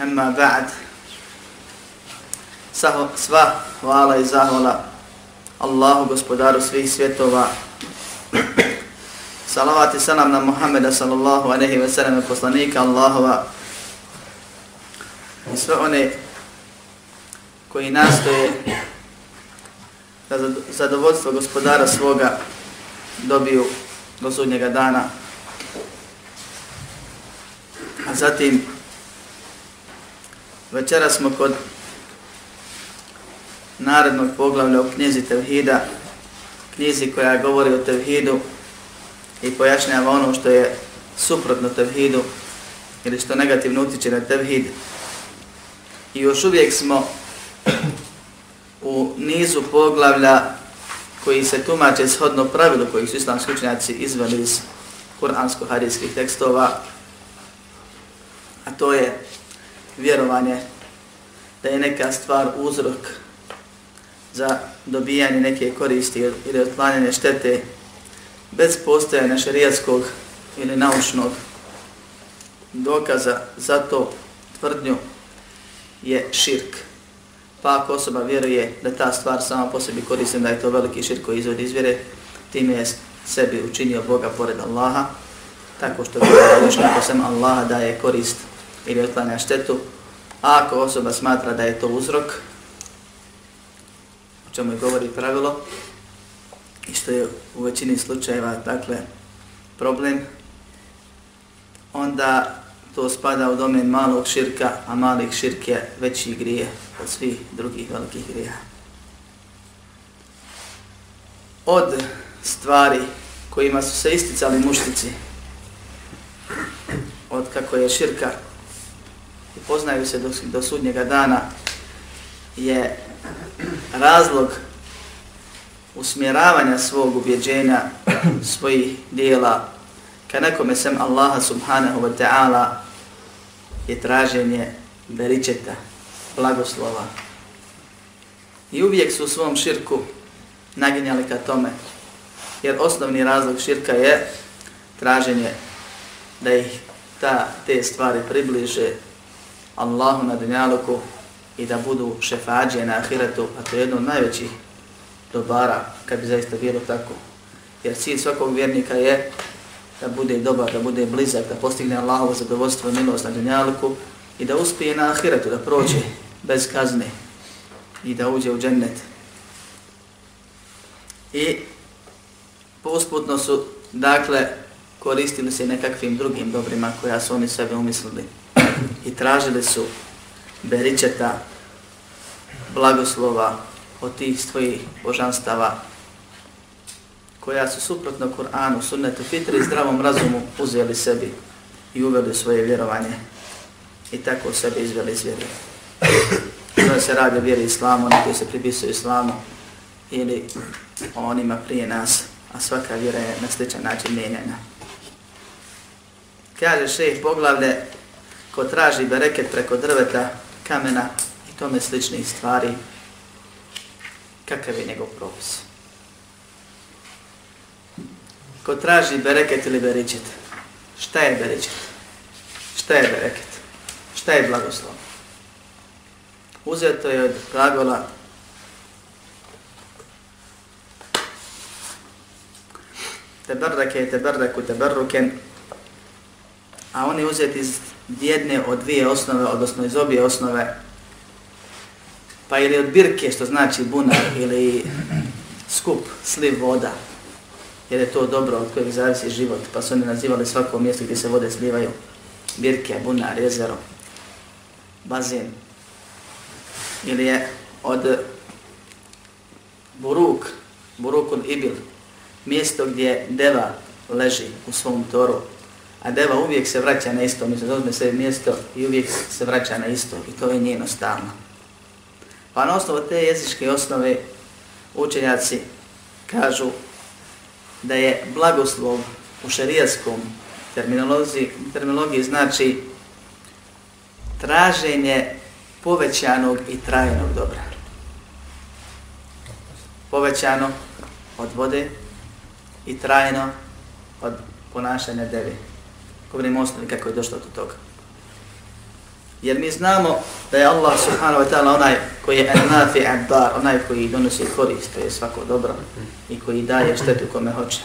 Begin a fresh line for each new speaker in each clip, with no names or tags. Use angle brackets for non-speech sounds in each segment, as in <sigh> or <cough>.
Amma ba'd. Saho, sva hvala i zahvala Allahu gospodaru svih svjetova. Salavat i salam na Muhammeda sallallahu aleyhi ve sellem poslanika Allahova. I sve one koji nastoje da zadovoljstvo gospodara svoga dobiju do sudnjega dana. A zatim Večera smo kod narednog poglavlja o knjizi Tevhida, knjizi koja govori o Tevhidu i pojašnjava ono što je suprotno Tevhidu ili što negativno utiče na Tevhid. I još uvijek smo u nizu poglavlja koji se tumače shodno pravilu koji su islamski učenjaci izveli iz kuransko-hadijskih tekstova, a to je vjerovanje da je neka stvar uzrok za dobijanje neke koristi ili otklanjanje štete bez postojanja šarijatskog ili naučnog dokaza za to tvrdnju je širk. Pa ako osoba vjeruje da ta stvar sama po sebi koristi, da je to veliki širk koji izvod izvjere, time je sebi učinio Boga pored Allaha, tako što je da Allaha daje korist ili otklanja štetu, A ako osoba smatra da je to uzrok, o čemu je govori pravilo, i što je u većini slučajeva, dakle, problem, onda to spada u domen malog širka, a malih širk je veći grije od svih drugih velikih grija. Od stvari kojima su se isticali muštici, od kako je širka i poznaju se do, do sudnjega dana je razlog usmjeravanja svog ubjeđenja, svojih dijela, ka nekome sem Allaha subhanahu wa ta'ala je traženje beričeta, blagoslova. I uvijek su u svom širku naginjali ka tome, jer osnovni razlog širka je traženje da ih ta, te stvari približe Allahu na dunjaluku i da budu šefađe na ahiretu, a to je jedno od najvećih dobara, kad bi zaista bilo tako. Jer cilj svakog vjernika je da bude dobar, da bude blizak, da postigne Allahovo zadovoljstvo i milost na dunjaluku i da uspije na ahiretu, da prođe bez kazne i da uđe u džennet. I posputno su, dakle, koristili se nekakvim drugim dobrima koja su oni sebe umislili i tražili su beričeta, blagoslova od tih svojih božanstava koja su suprotno Kur'anu, sunnetu, fitri i zdravom razumu uzeli sebi i uveli svoje vjerovanje i tako sebe izveli iz vjere. To se radi o vjeri islamu, oni koji se pripisuju islamu ili onima prije nas, a svaka vjera je na sličan način mijenjena. Kaže šeh poglavlje, ko traži bereket preko drveta, kamena i tome sličnih stvari, kakav je njegov propis? Ko traži bereket ili beričet, šta je beričet? Šta je bereket? Šta je blagoslov? Uzeto je od glagola te brdake, te brdaku, te brruken, a oni uzeti iz jedne od dvije osnove, odnosno iz obje osnove, pa ili od birke, što znači bunar, ili skup, sliv voda, jer je to dobro od kojeg zavisi život, pa su oni nazivali svako mjesto gdje se vode slivaju, birke, bunar, jezero, bazin, ili je od buruk, buruk od ibil, mjesto gdje deva leži u svom toru, A deva uvijek se vraća na isto, mislim, zauzme sve mjesto i uvijek se vraća na isto i to je njeno stalno. Pa na osnovu te jezičke osnove učenjaci kažu da je blagoslov u šarijaskom terminologiji, terminologiji znači traženje povećanog i trajnog dobra. Povećano od vode i trajno od ponašanja devije govorimo o osnovi kako je došlo do toga. Jer mi znamo da je Allah subhanahu wa ta'ala onaj koji je enafi abdar, onaj koji donosi korist, to je svako dobro i koji daje štetu kome hoće.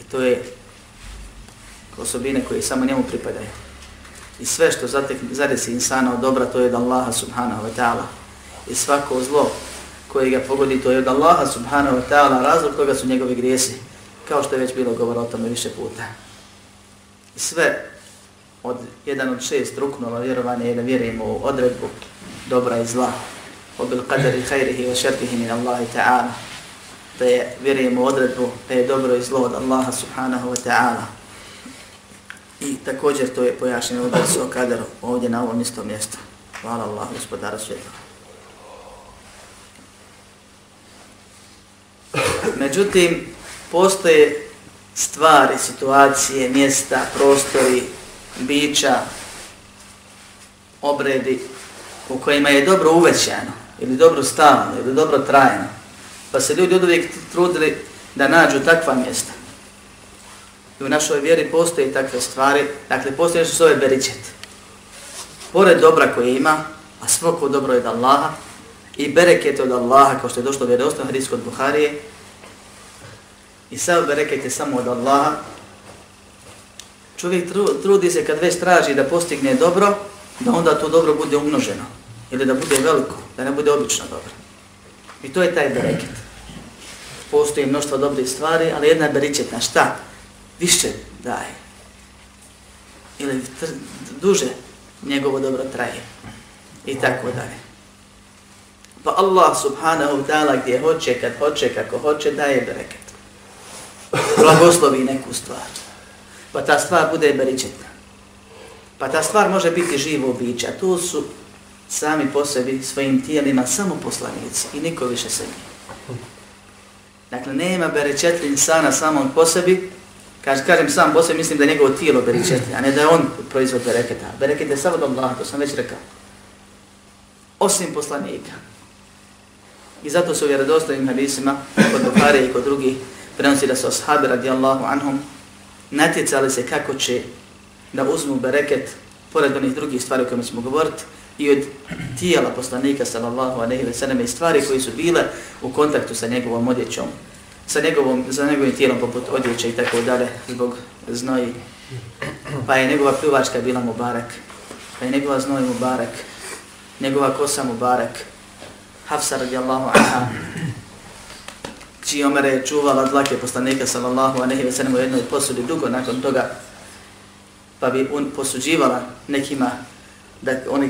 I to je osobine koje samo njemu pripadaju. I sve što zatekne, zadesi insana od dobra, to je od Allaha subhanahu wa ta'ala. I svako zlo koje ga pogodi, to je od Allaha subhanahu wa ta'ala, razlog toga su njegove grijesi. Kao što je već bilo govora o više puta sve od jedan od šest ruknova vjerovanja je da vjerujemo u odredbu dobra i zla. O bil qadari hajrihi wa šertihi min Allahi ta'ala. Da je vjerujemo u odredbu da je dobro i zlo od Allaha subhanahu wa ta'ala. I također to je pojašnjeno da su o kadaru ovdje na ovom istom mjestu. Hvala Allah, gospodara svjetla. Međutim, postoje stvari, situacije, mjesta, prostori, bića, obredi u kojima je dobro uvećeno ili dobro stavno ili dobro trajno. Pa se ljudi od uvijek trudili da nađu takva mjesta. I u našoj vjeri postoje takve stvari, dakle postoje što se zove beričet. Pored dobra koje ima, a svako dobro je od Allaha, i bereket od Allaha, kao što je došlo vjerojstvo Hrvatskoj od Buharije, I sad berekajte samo od Allaha. Čovjek tru, trudi se kad već traži da postigne dobro, da onda to dobro bude umnoženo. Ili da bude veliko, da ne bude obično dobro. I to je taj bereket. Postoji mnoštvo dobrih stvari, ali jedna je beričetna. Šta? Više daje. Ili tr, duže njegovo dobro traje. I tako dalje. Pa Allah subhanahu ta'ala gdje hoće, kad hoće, kako hoće, daje bereket blagoslovi neku stvar. Pa ta stvar bude beričetna. Pa ta stvar može biti živo biće, a tu su sami po sebi svojim tijelima samo poslanici i niko više se nije. Dakle, nema berečetli insana samom po sebi, kažem, kažem sam po sebi, mislim da je njegov tijelo berečetli, a ne da je on proizvod bereketa. Bereket je samo od Allaha, to sam već rekao. Osim poslanika. I zato su vjerodostojim hadisima kod Bukhari i kod drugih prenosi da su ashabi radijallahu anhum natjecali se kako će da uzmu bereket pored onih drugih stvari o kojima ćemo govoriti i od tijela poslanika sallallahu alaihi ve sallam i stvari koji su bile u kontaktu sa njegovom odjećom, sa njegovom, za njegovim tijelom poput odjeća i tako dalje zbog znoji. Pa je njegova pljuvačka bila mubarak, pa je njegova znoj mubarak, njegova kosa mu barek, Hafsa radijallahu anha, čiji Omere je čuvala dlake poslanika sallallahu a nehi vesenem u jednoj posudi dugo nakon toga, pa bi on posuđivala nekima da oni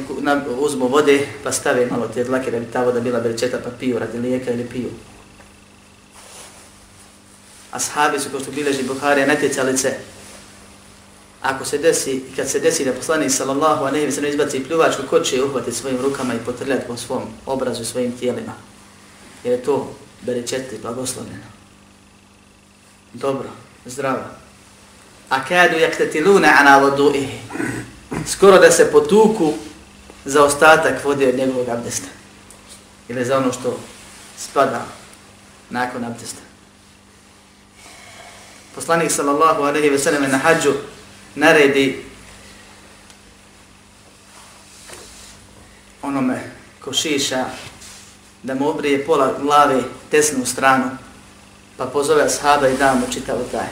uzmu vode pa stave malo te dlake da bi ta voda bila berčeta pa piju radi lijeka ili piju. Ashabi su, kao što bileži Buharija, natjecalice. Ako se desi, kad se desi da poslani sallallahu a nehi se izbaci pljuvačku, ko će je uhvati svojim rukama i potrljati po svom obrazu i svojim tijelima? Jer je to berečeti, blagoslovljeno. Dobro, zdravo. A kadu jaktetiluna ana vodu'ihi. Skoro da se potuku za ostatak vode od njegovog abdesta. Ili za ono što spada nakon abdesta. Poslanik sallallahu alaihi ve sellem na hađu naredi onome ko šiša da mu obrije pola glave desnu stranu, pa pozove ashaba i da mu čitavo taj.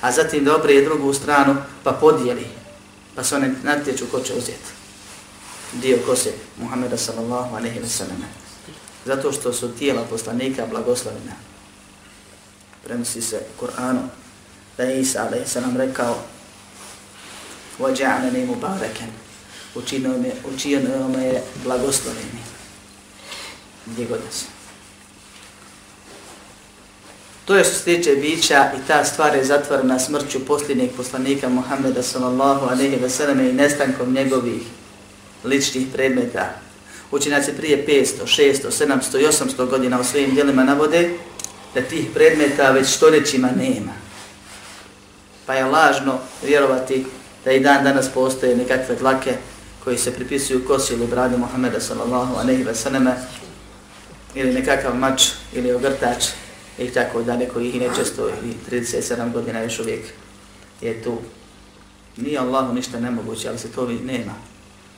A zatim da obrije drugu stranu, pa podijeli, pa se one natječu ko će uzeti dio kose Muhammeda sallallahu alaihi wa sallam. Zato što su tijela poslanika blagoslovina. Prenosi se Kur'anu da je Isa alaihi sallam rekao وَجَعْلَنِي مُبَارَكَنِ Učinio me, učinio me je blagoslovini gdje god nas. To je što se tiče bića i ta stvar je zatvorena smrću posljednjeg poslanika Muhammeda sallallahu alaihi wa sallam i nestankom njegovih ličnih predmeta. Učinjaci prije 500, 600, 700 i 800 godina u svojim dijelima navode da tih predmeta već stoljećima nema. Pa je lažno vjerovati da i dan danas postoje nekakve dlake koji se pripisuju kosi bradu Muhammeda sallallahu alaihi wa sallam ili nekakav mač ili ogrtač i tako da neko ih nečesto i 37 godina još uvijek je tu. Nije Allahu ništa nemoguće, ali se to vi nema.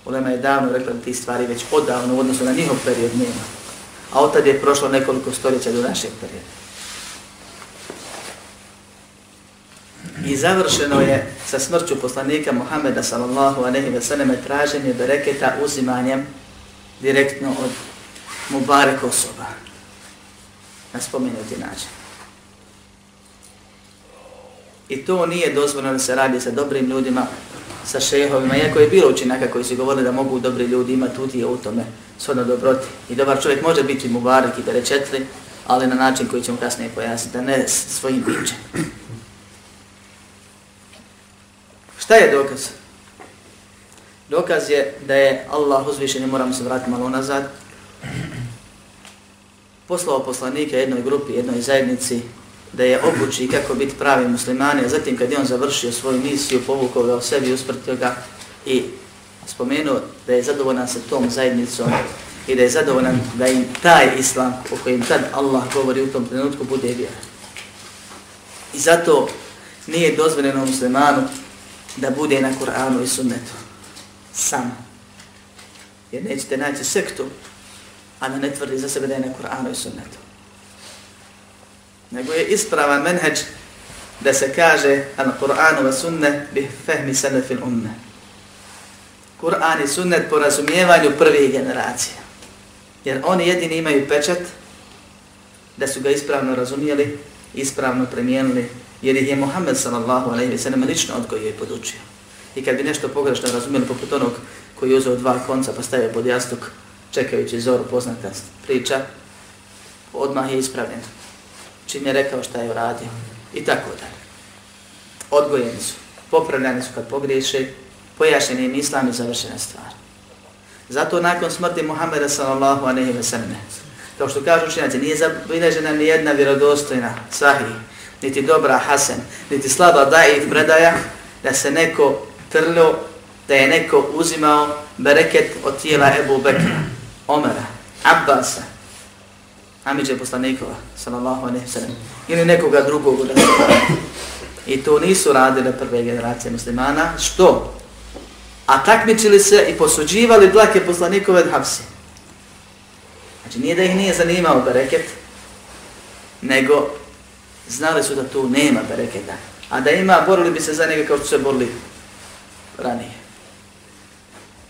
Ulema je davno rekla da ti stvari već odavno u odnosu na njihov period nema. A od je prošlo nekoliko stoljeća do našeg perioda. I završeno je sa smrću poslanika Muhammeda sallallahu alejhi ve selleme traženje bereketa uzimanjem direktno od Mubarek osoba. Na spomenuti način. I to nije dozvoljno da se radi sa dobrim ljudima, sa šehovima, iako je bilo učinaka koji su govorili da mogu dobri ljudi imati utije u tome, svodno dobroti. I dobar čovjek može biti Mubarek i Berečetli, ali na način koji ćemo kasnije pojasniti, da ne svojim bićem. Šta je dokaz? Dokaz je da je Allah uzvišen i moramo se vratiti malo nazad, poslao poslanika jednoj grupi, jednoj zajednici, da je obuči kako biti pravi muslimani, a zatim kad je on završio svoju misiju, povukao ga u sebi, usprtio ga i spomenuo da je zadovoljan sa tom zajednicom i da je zadovoljan da im taj islam o kojem tad Allah govori u tom trenutku bude vjer. I zato nije dozvoljeno muslimanu da bude na Kur'anu i sunnetu. Sam. Jer nećete naći sektu a da ne tvrdi za sebe da je na Kur'anu i sunnetu. Nego je isprava menheđ da se kaže an Kur'anu wa sunne bi fehmi salafil umme. Kur'an i sunnet po razumijevanju prvih generacija. Jer oni jedini imaju pečat da su ga ispravno razumijeli, ispravno primijenili, jer ih je Muhammed sallallahu alaihi wa sallam lično odgojio i podučio. I kad bi nešto pogrešno razumijeli poput onog koji je uzeo dva konca pa stavio pod jastuk, čekajući zoru poznata priča, odmah je ispravljen. Čim je rekao šta je uradio. I tako da. Odgojeni su. Popravljani su kad pogriješe. pojašnjen je islam i završena stvar. Zato nakon smrti Muhammeda sallallahu aleyhi ve sallam. Kao što kažu učinjaci, nije zabilježena ni jedna vjerodostojna sahih, niti dobra hasen, niti slaba daif predaja, da se neko trlo, da je neko uzimao bereket od tijela Ebu Bekra. Omara, Abbasa, Amidža poslanikova, sallallahu alaihi sallam, ili nekoga drugog od I to nisu radile prve generacije muslimana. Što? A takmičili se i posuđivali dlake poslanikove od Znači nije da ih nije zanimao bereket, nego znali su da tu nema bereketa. A da ima, borili bi se za njega kao što se borili ranije.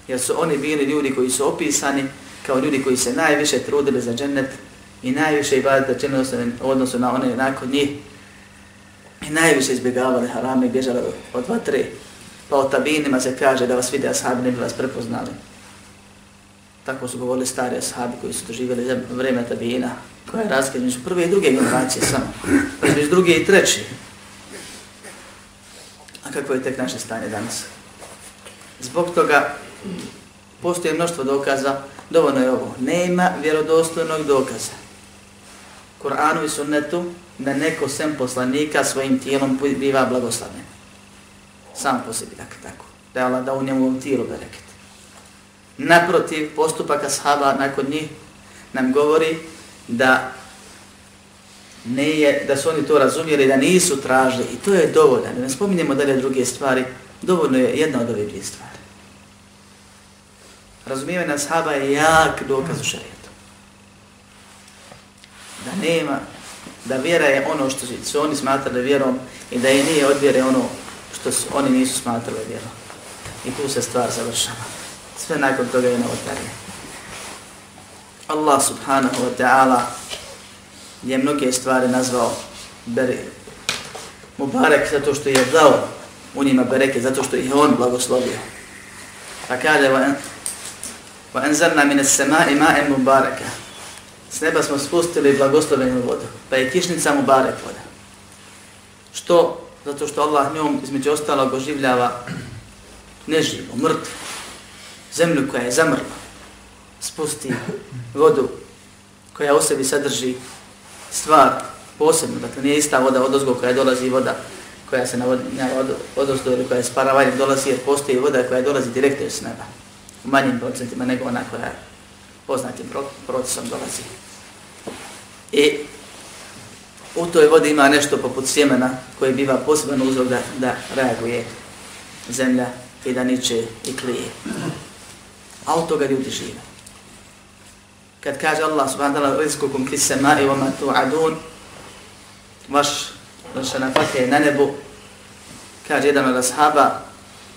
Jer su oni bili ljudi koji su opisani, kao ljudi koji se najviše trudili za džennet i najviše ibadeta činili u odnosu na one nakon njih i najviše izbjegavali harame i bježali od dva, tri. Pa o tabinima se kaže da vas vide ashabi ne bi vas prepoznali. Tako su govorili stari ashabi koji su doživjeli vreme tabina, koja je razgledan su prve i druge generacije samo, među druge i treći. A kako je tek naše stanje danas? Zbog toga postoje mnoštvo dokaza, dovoljno je ovo. Nema vjerodostojnog dokaza. Kur'anu i sunnetu da neko sem poslanika svojim tijelom biva blagoslavljen. Sam po sebi, dakle, tako. Da je Allah da u njemu tijelu bereket. Naprotiv, postupaka sahaba nakon njih nam govori da nije, da su oni to razumjeli, da nisu tražili. I to je dovoljno. Ne spominjemo dalje druge stvari. Dovoljno je jedna od ove dvije stvari razumijevanje ashaba je jak dokaz u šarijetu. Da nema, da vjera je ono što su oni smatrali vjerom i da je nije od vjere ono što su, oni nisu smatrali vjerom. I tu se stvar završava. Sve nakon toga je novotarije. Allah subhanahu wa ta'ala je mnoge stvari nazvao beri, Mubarek zato što je dao u njima bereke, zato što ih on blagoslovio. Pa kaže, Wa anzalna min as-sama'i ma'an mubaraka. S smo spustili blagoslovenu vodu, pa je kišnica mubarek voda. Što? Zato što Allah njom između ostalog oživljava neživo, mrtvo, zemlju koja je zamrla, spusti vodu koja u sebi sadrži stvar posebno, dakle nije ista voda od ozgo koja dolazi voda koja se na vodu, na vodu, odozdo ili koja je s paravanjem dolazi jer postoji voda koja dolazi direktno iz neba u manjim procentima nego ona koja poznatim procesom dolazi. I u toj vodi ima nešto poput sjemena koji biva posebno uzrok da, da reaguje zemlja i da niče i klije. A od toga ljudi žive. Kad kaže Allah subhanahu wa ta'ala rizku kum kisse mari wa matu adun vaš vaša nafake je na nebu kaže jedan od ashaba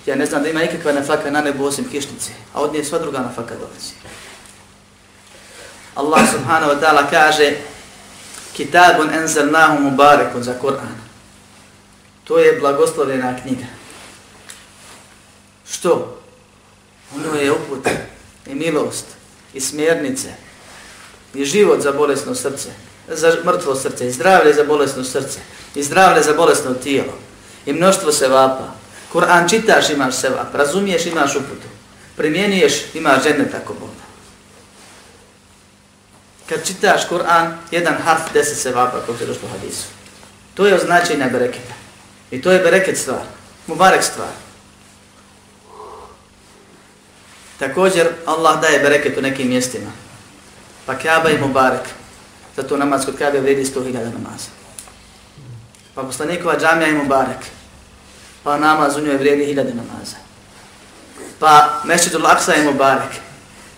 Ja ne znam da ima ikakva nafaka na nebu osim kišnice, a od nje sva druga nafaka dolazi. Allah subhanahu wa ta'ala kaže Kitabun enzelnahu mubarekun za Kur'an. To je blagoslovljena knjiga. Što? Ono je uput i milost i smjernice i život za bolesno srce, za mrtvo srce i zdravlje za bolesno srce i zdravlje za bolesno tijelo i mnoštvo se vapa. Kur'an čitaš, imaš seba, razumiješ, imaš uputu. Primjenuješ, imaš žene tako Boga. Kad čitaš Kur'an, jedan harf, deset sevapa, kako se došlo hadisu. To je označenje bereketa. I to je bereket stvar. Mubarek stvar. Također, Allah daje bereket u nekim mjestima. Pa Kaaba je Mubarek. Zato namaz kod Kaabe vredi 100.000 namaza. Pa poslanikova džamija je Mubarek. Mubarek pa namaz u njoj vrijedi hiljade namaza. Pa Mešidul Aksa je Mubarak,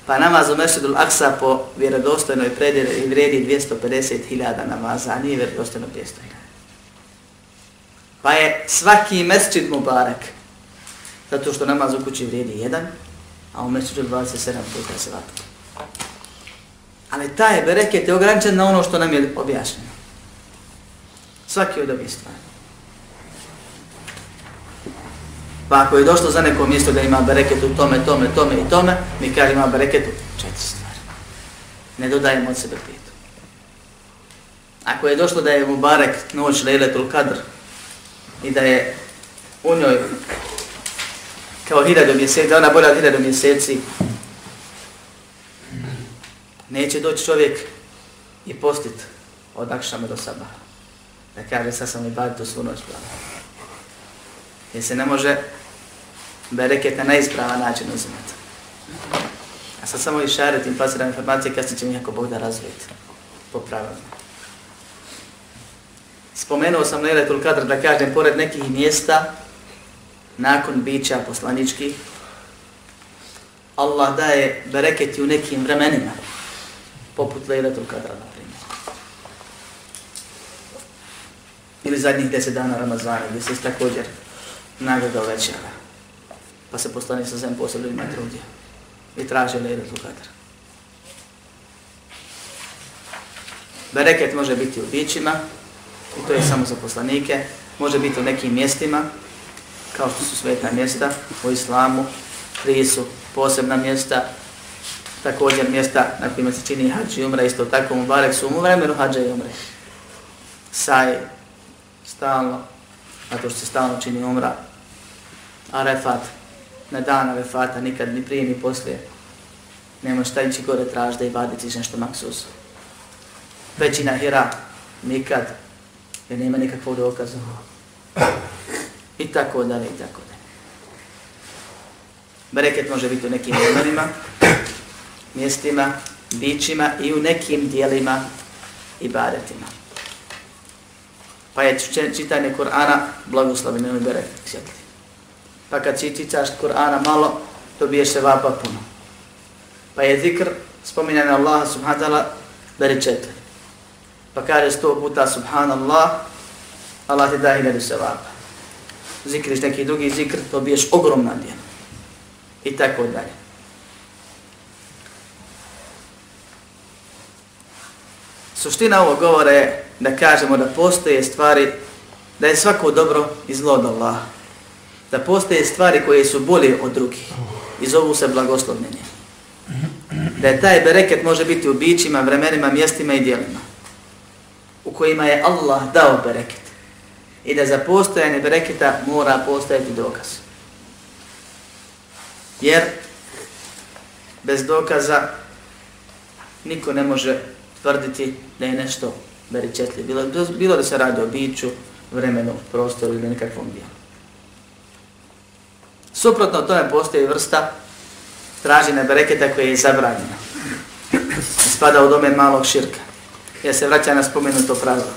pa namaz u Mešidul Aksa po vjerodostojnoj i vrijedi 250.000 namaza, a nije vjerodostojno 200.000. Pa je svaki Mešid Mubarak, zato što namaz u kući vrijedi jedan, a u Mešidu 27 puta se vatka. Ali taj bereket je ograničen na ono što nam je objašnjeno. Svaki od ovih stvari. Pa ako je došlo za neko mjesto da ima bereket u tome, tome, tome i tome, mi kažemo ima bereket u četiri stvari. Ne dodajemo od sebe petu. Ako je došlo da je mu barek noć lele tul kadr i da je u njoj kao hiljadu mjeseci, da ona bolja od hiljadu mjeseci, neće doći čovjek i postit od Akšama do Sabaha. Da kaže, sad sam i bar tu svu noć plan. Jer se ne može bereket na najispravan način uzimati. A sad samo i šarit i informacije, kasnije će mi jako Bog da razvijeti po pravilu. Spomenuo sam Lejla Tulkadr da kažem, pored nekih mjesta, nakon bića poslaničkih, Allah daje bereket u nekim vremenima, poput Lejla Tulkadra, Ili zadnjih deset dana Ramazana, gdje se također nagrada uvećava pa se postani sa zem posebno ima drugdje i traže lejda tu kadr. Bereket može biti u bićima, i to je samo za poslanike, može biti u nekim mjestima, kao što su sveta mjesta u islamu, tri su posebna mjesta, također mjesta na kojima se čini hađ i umre, isto tako mu barek su u vremenu hađa i umre. Saj, stalno, a što se stalno čini umra, arefat, na dana vefata, nikad ni prije ni poslije. Nemo šta ići gore traži i vaditi iz nešto maksus. Većina hira, nikad, jer nema nikakvog dokaza. I tako dalje, i tako dalje. Bereket može biti u nekim imenima, mjestima, bićima i u nekim dijelima i baretima. Pa je čitanje Kur'ana blagoslovi nemoj bereket. Sjetli pa kad čitičaš Kur'ana malo, dobiješ se vapa puno. Pa je zikr spominjanje Allaha subhanahu wa ta'ala četiri. Pa kaže sto puta subhanallah, Allah ti da i se vapa. Zikriš neki drugi zikr, dobiješ ogromna djena. I tako dalje. Suština ovog govora je da kažemo da postoje stvari, da je svako dobro i zlo od Allaha da postoje stvari koje su bolje od drugih i zovu se blagoslovljenje. Da je taj bereket može biti u bićima, vremenima, mjestima i dijelima u kojima je Allah dao bereket. I da za postojanje bereketa mora postojati dokaz. Jer bez dokaza niko ne može tvrditi da je nešto beričetlije. Bilo, bilo da se radi o biću, vremenu, prostoru ili nekakvom dijelu. Suprotno tome postoji vrsta tražene bereketa koje je zabranjena. Spada u domen malog širka. Ja se vraćam na spomenuto pravilo.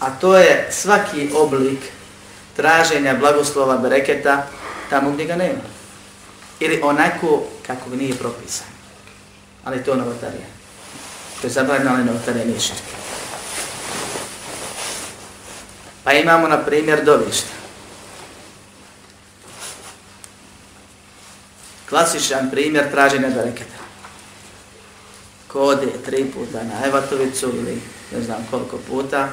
A to je svaki oblik traženja blagoslova bereketa tamo gdje ga nema. Ili onako kako ga nije propisan. Ali to je novotarija. To je zabranjeno, ali novotarija nije širka. Pa imamo na primjer dovište. klasičan primjer traženja bereketa. Ko ode tri puta na Evatovicu ili ne znam koliko puta,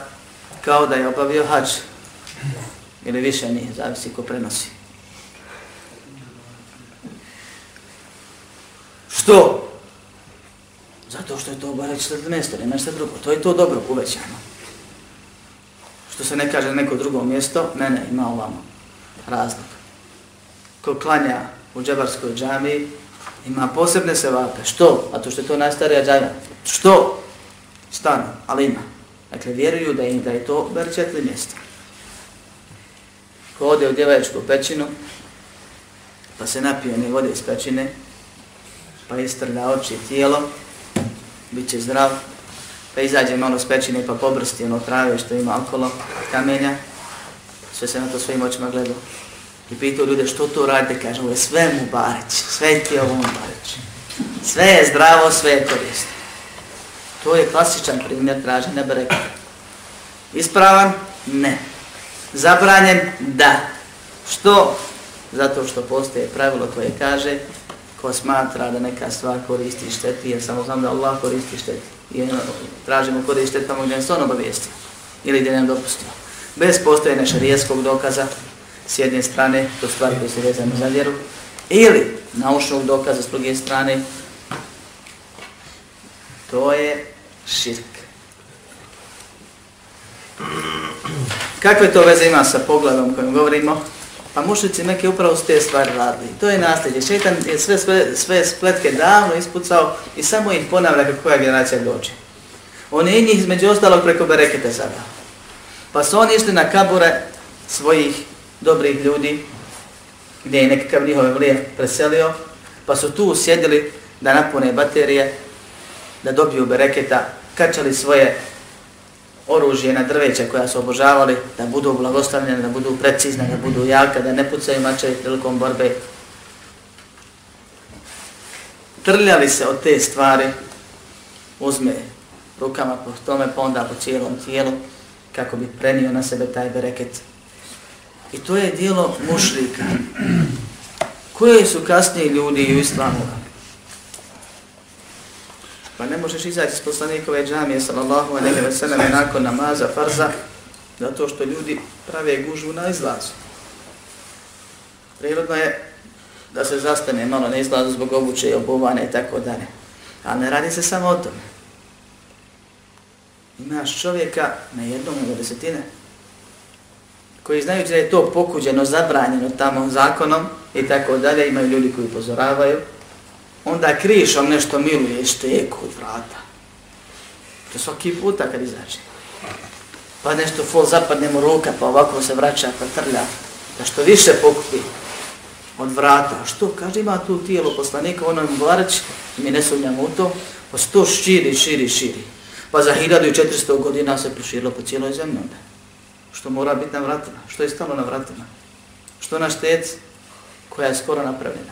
kao da je obavio hač. Ili više nije, zavisi ko prenosi. Što? Zato što je to barek 14, nema šta drugo. To je to dobro uvećano. Što se ne kaže neko drugo mjesto, ne, ne, ima ovamo razlog ko klanja u džabarskoj džami, ima posebne sevape. Što? A to što je to najstarija džaja. Što? Stano, ali ima. Dakle, vjeruju da, im, da je to berčetli mjesto. Ko ode u djevaječku pećinu, pa se napije one vode iz pećine, pa istrlja oči tijelo, bit će zdrav, pa izađe malo s pećine pa pobrsti ono trave što ima okolo kamenja, sve se na to svojim očima gledao. I pitao ljude što to radite, kaže, ovo je sve mu bareć, sve ti je ovo mu bareć. Sve je zdravo, sve je korist. To je klasičan primjer traženja bereka. Ispravan? Ne. Zabranjen? Da. Što? Zato što postoje pravilo koje kaže, ko smatra da neka stvar koristi i šteti, jer samo znam da Allah koristi i šteti. I tražimo koristi tamo gdje nam se on obavijestio ili gdje nam dopustio. Bez postojene šarijeskog dokaza, s jedne strane, to stvar koji se vezano za vjeru, ili naučnog dokaza s druge strane, to je širk. Kakve to veze ima sa pogledom kojim govorimo? Pa mušnici neke upravo su te stvari radili. To je nasljeđe. Šeitan je sve, sve, sve spletke davno ispucao i samo ih ponavlja kako koja generacija dođe. On je njih između ostalog preko bereketa zadao. Pa su oni išli na kabure svojih dobrih ljudi, gdje je nekakav njihov vlijek preselio, pa su tu sjedili da napune baterije, da dobiju bereketa, kačali svoje oružje na drveće koja su obožavali, da budu blagostavljene, da budu precizne, da budu jaka, da ne pucaju mače prilikom borbe. Trljali se od te stvari, uzme rukama po tome, pa onda po cijelom tijelu, kako bi prenio na sebe taj bereket I to je dijelo mušlika. Koje su kasnije ljudi u islamu? Pa ne možeš izaći iz poslanikove džamije, sallallahu a nekada se nam nakon namaza, farza, zato što ljudi prave gužvu na izlazu. Prirodno je da se zastane malo na izlazu zbog obuče i obuvane i tako dalje. A ne radi se samo o tome. Imaš čovjeka na jednom u desetine, koji znaju da je to pokuđeno, zabranjeno tamo zakonom i tako dalje, imaju ljudi koji upozoravaju, onda kriješ krišom nešto miluje šteku od vrata. To svaki put kad izađe. Pa nešto fol zapadne mu ruka, pa ovako se vraća, pa trlja. Da što više pokupi od vrata. Što? Kaže, ima tu tijelo poslanika, ono je mlarč, mi ne sumnjamo u to. Pa sto širi, širi, širi. Pa za 1400 godina se proširilo po cijeloj zemlji onda što mora biti na vratima, što je stalo na vratima, što naš štec koja je skoro napravljena.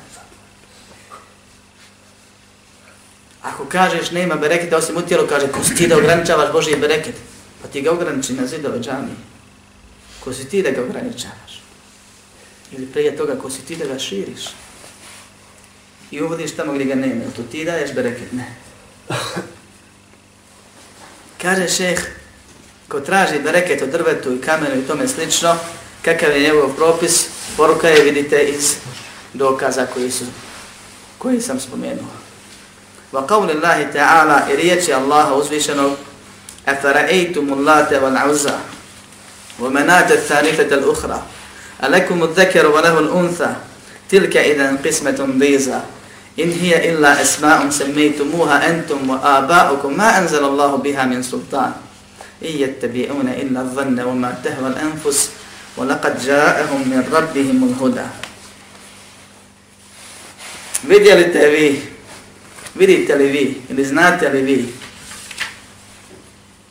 Ako kažeš nema bereketa osim u tijelu, kaže ko si ti da ograničavaš Božije bereket, pa ti ga ograniči na zidove džamije. Ko si ti da ga ograničavaš? Ili prije toga, ko si ti da ga širiš? I uvodiš tamo gdje ga nema, to ti daješ bereket? Ne. <laughs> Kaže šeht, ko traži da reket od drvetu i kamenu i tome slično, kakav je njegov propis, poruka je vidite iz dokaza koji su koji sam spomenuo. Wa qawli Allahi ta'ala i riječi Allaha uzvišenog أَفَرَأَيْتُمُ اللَّاتَ وَالْعُزَّى وَمَنَاتَ الثَّالِثَةَ الْأُخْرَى أَلَكُمُ الذَّكَرُ وَلَهُ الْأُنْثَى تِلْكَ إِذًا قِسْمَةٌ ضِيزَى إِنْ هِيَ إِلَّا أَسْمَاءٌ سَمَّيْتُمُوهَا أَنْتُمْ وَآبَاؤُكُمْ مَا أَنْزَلَ اللَّهُ بِهَا مِنْ سُلْطَانٍ إن يتبعون إلا الظن وما تهوى الأنفس وَلَقَدْ جَاءَهُمْ مِنْ رَبِّهِمُ الْهُدَى Vidjelite vi, vidite li vi ili znate li vi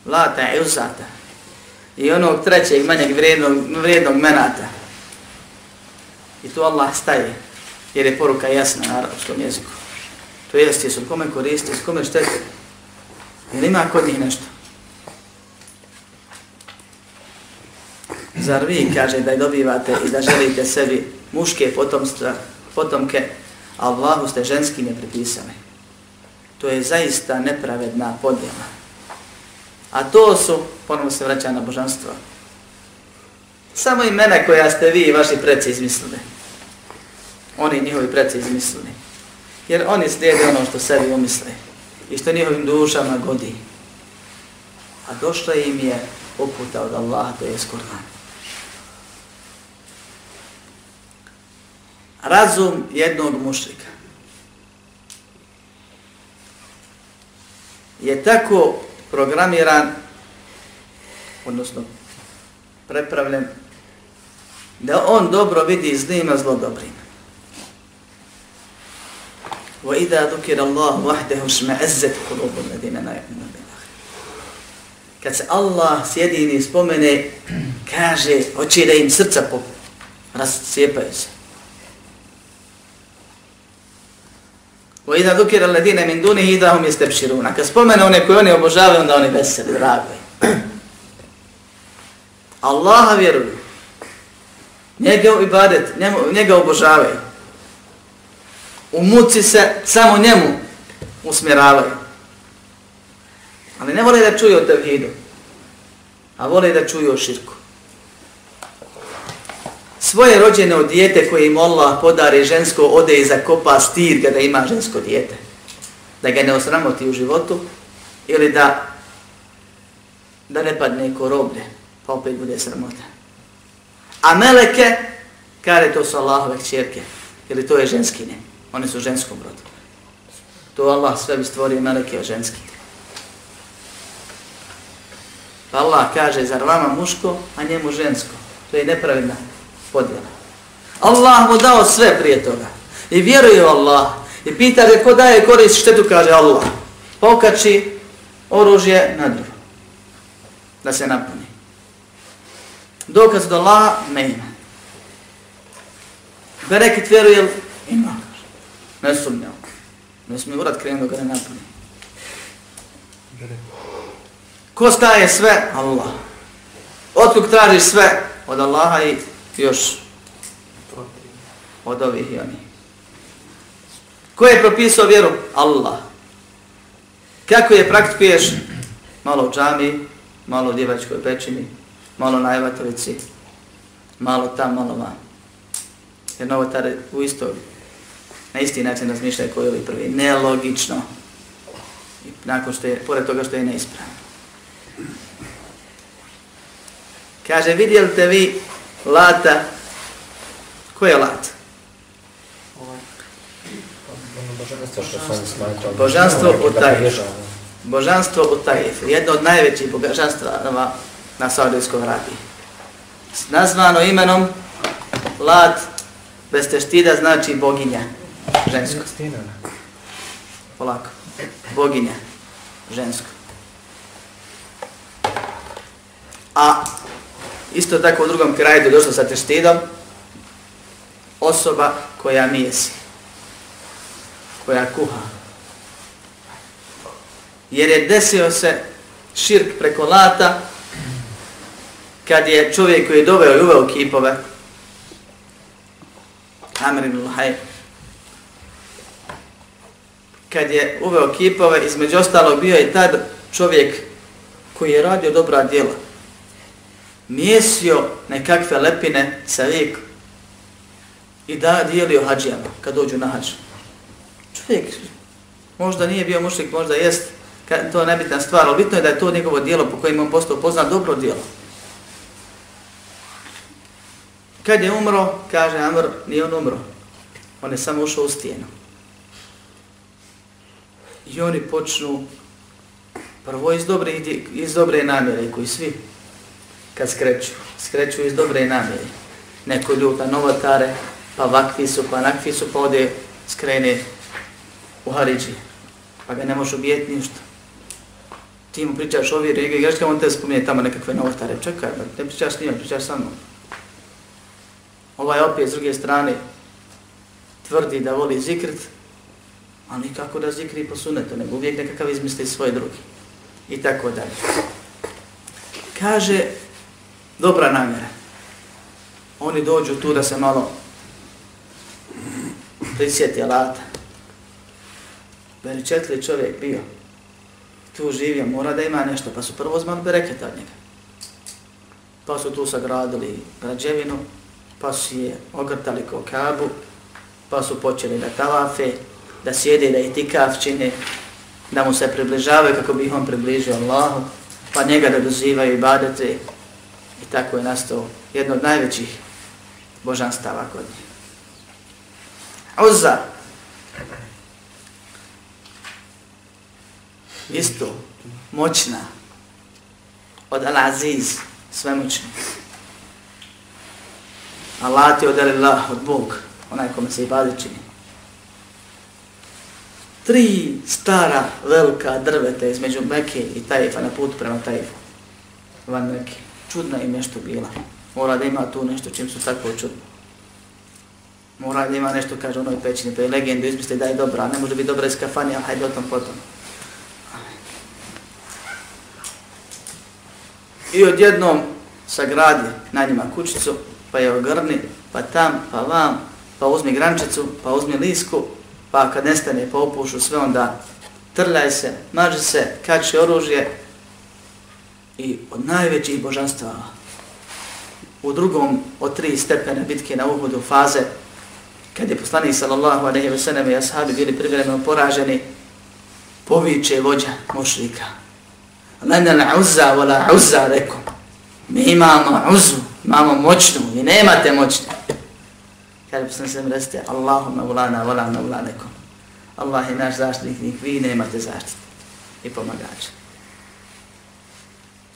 Lata i Uzata i onog trećeg manjeg vrijednog, vrijednog menata. I tu Allah staje jer je poruka jasna na arapskom jeziku. To jest jesu kome koristili, kome štete. Jer ima kod njih nešto. Zar vi, kaže, da dobivate i da želite sebi muške potomstva, potomke, a Allahu ste ženski ne pripisane. To je zaista nepravedna podjela. A to su, ponovno se vraća na božanstvo, samo imena koja ste vi i vaši preci izmislili. Oni i njihovi preci izmislili. Jer oni slijede ono što sebi umisle i što njihovim dušama godi. A došla im je oputa od Allaha, to je skorana. razum jednog mušlika. Je tako programiran, odnosno prepravljen, da on dobro vidi zlima zlo dobrim. وَإِذَا ذُكِرَ اللَّهُ وَحْدَهُ شْمَعَزَّتْ قُلُوبُ الَّذِينَ نَيْمُنَ بِلَهِ Kad se Allah sjedini spomene, <clears throat> kaže, oči da im srca po rastcijepaju se. Wa idha dhukira alladhina min dunihi idha hum yastabshirun. Kad spomene one koje oni obožavaju, onda oni veseli, dragoj. <clears throat> Allaha vjeruju. Njega ibadet, njemu, njega obožavaju. U muci se samo njemu usmjeravaju. Ali ne vole da čuju o tevhidu. A vole da čuju o širku svoje rođeno dijete koje im Allah podari žensko ode i zakopa stir kada ima žensko dijete. Da ga ne osramoti u životu ili da da ne padne koroblje pa opet bude sramota. A meleke, kare to su Allahove čerke, ili to je ženskine, one su ženskom rodu. To Allah sve bi stvorio meleke od ženskine. Pa Allah kaže, zar vama muško, a njemu žensko? To je nepravedna podjela. Allah mu dao sve prije toga. I vjeruje u Allah. I pita ga ko daje korist štetu, kaže Allah. Pokači oružje na drugo. Da se napuni. Dokaz do Allah ne ima. Bereket vjeruje ima. Ne sumnjao. Ne smije urat krenu dok ne napuni. Ko staje sve? Allah. Otkog tražiš sve? Od Allaha i još od ovih i oni. Ko je propisao vjeru? Allah. Kako je praktikuješ? Malo u džami, malo u djevačkoj pećini, malo na evatovici, malo tam, malo vam. Jer novotar u isto, na isti način razmišlja koji je ovaj prvi. Nelogično. I nakon što je, pored toga što je neispravno. Kaže, vidjeli te vi Lata. Ko je Lat? Božanstvo od Tajefa. Božanstvo od Tajefa. Jedno od najvećih božanstva na Saudijskom Arabiji. Nazvano imenom Lat bez teštida znači boginja. Žensko. Polako. Boginja. Žensko. A Isto tako u drugom kraju je došlo sa teštidom osoba koja mijesi, koja kuha. Jer je desio se širk preko lata kad je čovjek koji je doveo i uveo kipove Amr ibn kad je uveo kipove, između ostalog bio je tad čovjek koji je radio dobra djela mjesio nekakve lepine sa rijeku i da dijelio hađijama kad dođu na hađu. Čovjek možda nije bio mušlik, možda jest, to je nebitna stvar, ali bitno je da je to njegovo dijelo po kojim on postao poznat dobro dijelo. Kad je umro, kaže Amr, nije on umro. On je samo ušao u stijenu. I oni počnu prvo iz dobre, iz dobre namjere koji svi kad skreću. Skreću iz dobre namjeri. Neko ljuta novotare, pa vakti su, pa nakfi su, pa ode skrene u Haridži. Pa ga ne možeš ubijeti ništa. Ti mu pričaš ovi rige, ja što on te spominje tamo nekakve novotare. Čekaj, ne pričaš njima, pričaš sa mnom. Ovaj opet s druge strane tvrdi da voli zikrit, ali nikako da zikri po sunetu, nego uvijek nekakav izmisli svoje drugi. I tako dalje. Kaže, dobra namjera. Oni dođu tu da se malo prisjeti alata. Beričetli čovjek bio, tu živio, mora da ima nešto, pa su prvo uzmano bereket od njega. Pa su tu sagradili građevinu, pa su je ogrtali kokabu, pa su počeli da tavafe, da sjede, da itikaf čine, da mu se približavaju kako bi ih on približio Allahu, pa njega da dozivaju ibadete, I tako je nastao jedno od najvećih božanstava kod njih. Uzza. Isto, moćna. Od Al-Aziz, svemoćna. Allah ti od Allah, od Bog, onaj kome se i bade čini. Tri stara velika drveta između Mekke i Tajfa na put prema Tajfu. Van Mekke čudna im nešto bila. Mora da ima tu nešto čim su tako čudni. Mora da ima nešto, kaže onoj pećini, to je legenda, izmisli da je dobra, ne može biti dobra iz kafanija, hajde o tom potom. I odjednom sagradi na njima kućicu, pa je ogrni, pa tam, pa vam, pa uzmi grančicu, pa uzmi lisku, pa kad nestane, pa opušu sve onda, trljaj se, maži se, kači oružje, i od najvećih božanstva u drugom od tri stepene bitke na Uhudu faze kad je poslani sallallahu alaihi wa sallam i ashabi bili privremeno poraženi poviče vođa mušlika men al uzza wa la uzza rekom mi imamo uzu imamo moćnu i nemate moćnu kada poslani sallam reste Allahumma ulana wa la nevla rekom Allah je naš zaštitnik vi nemate zaštitnik i pomagača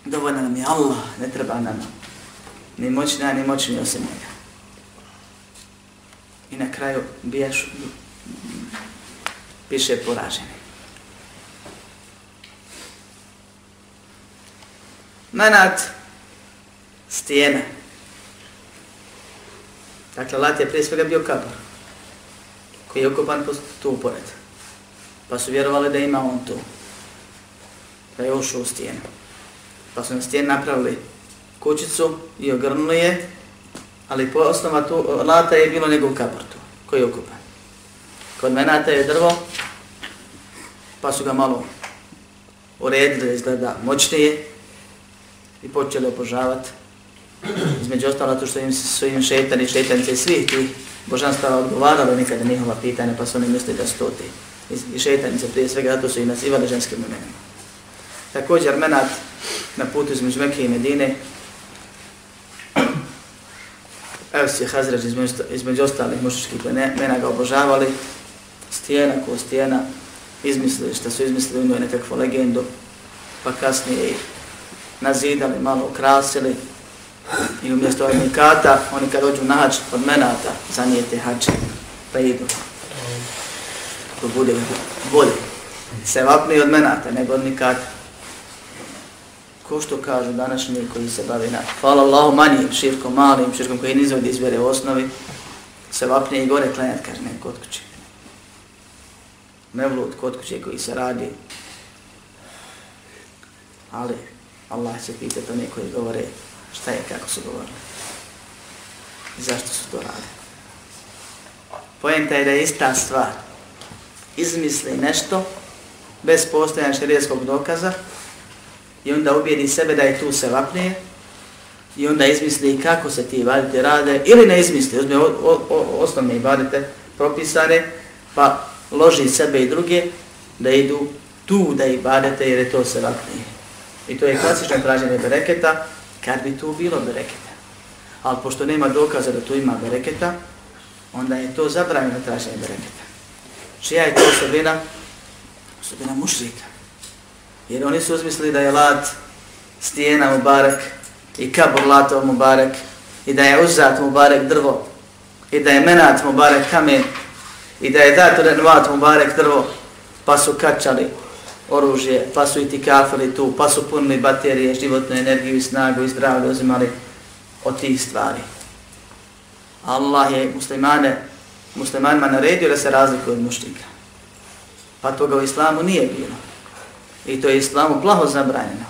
dovoljno nam je Allah, ne treba nam ni moćna, ni moćni osim njega. I na kraju bijaš, piše poraženi. Manat, stijena. Dakle, lat je prije svega bio kabor, koji je okupan tu upored. Pa su vjerovali da ima on tu. Da je ušao u stijenu pa su na stijeni napravili kućicu i ogrnuli je, ali po osnovu tu lata je bilo njegov kaportu koji je ukupan. Kod menata je drvo, pa su ga malo uredili da izgleda moćnije i počeli obožavati. Između ostalo, to što im su im šetani, šetanice i svih tih božanstava odgovarali nikada njihova pitanja, pa su oni mislili da su ti. I šetanice prije svega, zato su i nazivali ženskim imenima. Također, menat na putu između Mekke i Medine. Evo si je Hazrađ između, između ostalih mušičkih mena ga obožavali. Stijena ko stijena izmislili što su izmislili u njoj nekakvu legendu. Pa kasnije ih nazidali, malo ukrasili. I umjesto odnikata, oni kad dođu na hač od menata, zanijete hače, pa idu. To bude bolje. Se vapni od menata, nego od ko što kažu današnji koji se bave na, hvala Allahu, manjim širkom, malim širkom koji nizvod izvere u osnovi, se vapne i gore klenat kar ne kod kuće. Mevlut kod kuće koji se radi. Ali Allah će pitati one koji govore šta je kako su govorili. I zašto su to radili. Pojenta je da je ista stvar. Izmisli nešto bez postojanja šarijetskog dokaza, i onda ubijedi sebe da je tu se vapne i onda izmisli kako se ti ibadete rade ili ne izmisli, uzme o, o, o, osnovne ibadete propisane pa loži sebe i druge da idu tu da ibadete jer je to se vapne. I to je klasično traženje bereketa kad bi tu bilo bereketa. Ali pošto nema dokaza da tu ima bereketa, onda je to zabranjeno traženje bereketa. Čija je to osobina? Osobina mušrika. Jer oni su uzmislili da je lat stijena Mubarak i kabur latov Mubarak i da je uzat Mubarak drvo i da je menat Mubarak kamen i da je dat renovat Mubarak drvo pa su kačali oružje, pa su itikafili tu, pa su punili baterije, životnu energiju i snagu i zdravlje uzimali od tih stvari. Allah je muslimane, muslimanima naredio da se razlikuje od muštika. Pa toga u islamu nije bilo. I to je islamu plaho zabranjeno.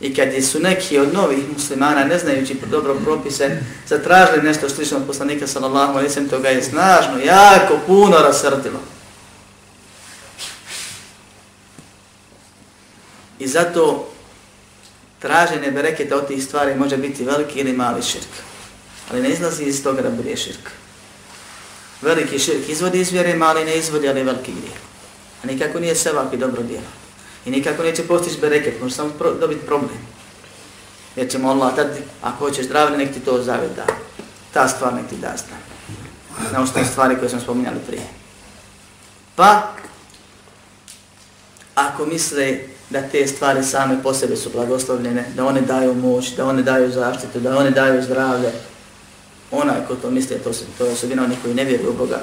I kad su neki od novih muslimana, ne znajući po dobro propise, zatražili nešto slično od poslanika sallallahu alaihi sallam, to ga je snažno, jako puno rasrdilo. I zato traženje bereketa od tih stvari može biti veliki ili mali širk. Ali ne izlazi iz toga da bude širk. Veliki širk izvodi iz vjere, mali ne izvodi, ali veliki grijeh. A nikako nije sevap i dobro djelo. I nikako neće postići bereket, može samo pro, dobiti problem. Jer ćemo Allah tati, ako hoćeš zdravlje, nek ti to zavet da. Ta stvar nek ti da Znao što je stvari koje sam spominjali prije. Pa, ako misle da te stvari same po sebi su blagoslovljene, da one daju moć, da one daju zaštitu, da one daju zdravlje, onaj ko to misle, to, se, to je osobina onih koji ne vjeruju u Boga,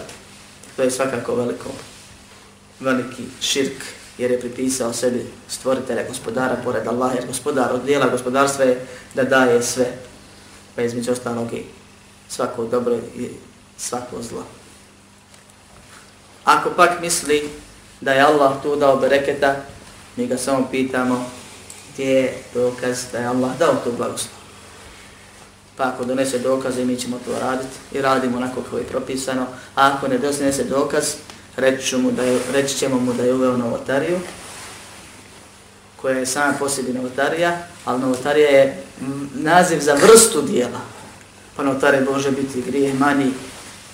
to je svakako veliko, veliki širk jer je pripisao sebi stvoritelja gospodara pored Allaha, jer gospodar od dijela gospodarstva je da daje sve, pa između ostalog i svako dobro i svako zlo. Ako pak misli da je Allah tu dao bereketa, mi ga samo pitamo gdje je dokaz da je Allah dao tu blagoslov. Pa ako donese dokaze, mi ćemo to raditi i radimo onako kako je propisano. A ako ne donese dokaz, reći, ću da reći ćemo mu da je uveo novotariju, koja je sama posebi novotarija, ali novotarija je naziv za vrstu dijela. Pa novotarija može biti grije mani,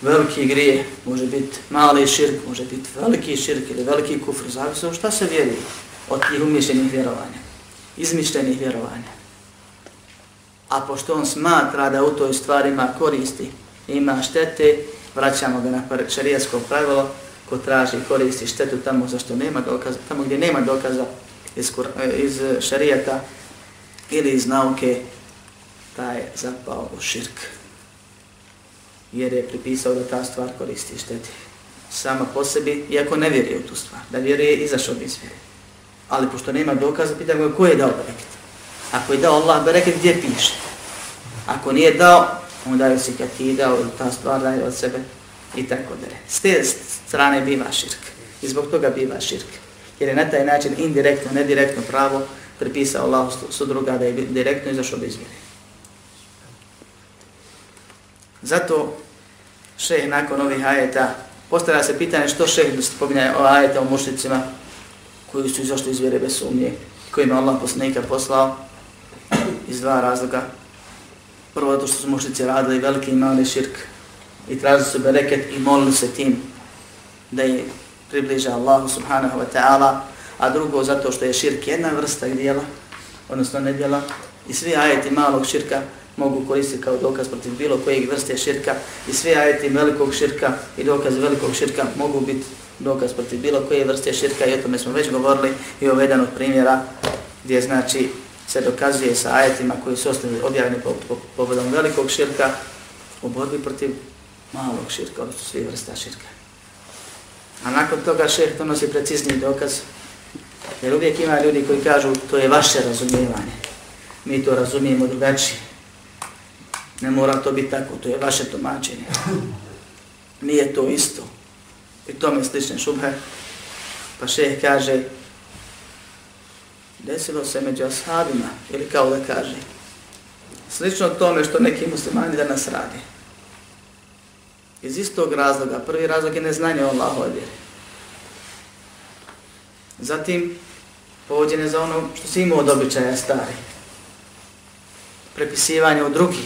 veliki grije, može biti mali širk, može biti veliki širk ili veliki kufr, zavisno šta se vjeri od tih umješljenih vjerovanja, izmišljenih vjerovanja. A pošto on smatra da u toj stvari ima koristi, ima štete, vraćamo ga na šarijasko pravilo, ko traži i koristi štetu tamo za što nema dokaza, tamo gdje nema dokaza iz, e, iz šarijeta ili iz nauke, taj je zapao u širk. Jer je pripisao da ta stvar koristi šteti sama po sebi, iako ne vjeruje u tu stvar, da vjeruje izašao bi iz vjeri. Ali pošto nema dokaza, pita ga ko je dao bereket. Ako je dao Allah bereket, gdje piše? Ako nije dao, onda je si kad ti dao ta stvar daje od sebe i tako dalje. S te strane biva širk. I zbog toga biva širk. Jer je na taj način indirektno, nedirektno pravo pripisao Allah su druga da je direktno izašao bez vjere. Zato šeh nakon ovih ajeta postavlja se pitanje što šeh spominja o ajeta o mušnicima koji su izašli iz vjere bez sumnje, kojima Allah posnika poslao iz dva razloga. Prvo to što su mušnici radili veliki i mali širk, i tražili su bereket i molili se tim da je približa Allahu subhanahu wa ta'ala, a drugo zato što je širk jedna vrsta dijela, odnosno ne nedjela, i svi ajeti malog širka mogu koristiti kao dokaz protiv bilo kojeg vrste širka i svi ajeti velikog širka i dokaz velikog širka mogu biti dokaz protiv bilo koje vrste širka i o tome smo već govorili i ovo jedan od primjera gdje znači se dokazuje sa ajetima koji su osnovni objavljeni povodom velikog širka u borbi protiv malog širka, odnosno svih vrsta širka. A nakon toga šeh donosi precizni dokaz, jer uvijek ima ljudi koji kažu to je vaše razumijevanje, mi to razumijemo drugačije. Ne mora to biti tako, to je vaše tumačenje. <laughs> Nije to isto. I to mi slične šubhe. Pa šeh kaže, desilo se među ashabima, ili kao da kaže, slično tome što neki muslimani danas radi. Iz istog razloga. Prvi razlog je neznanje o Allahove vjeri. Zatim, povođen je za ono što si imao od običaja stari. Prepisivanje u drugi.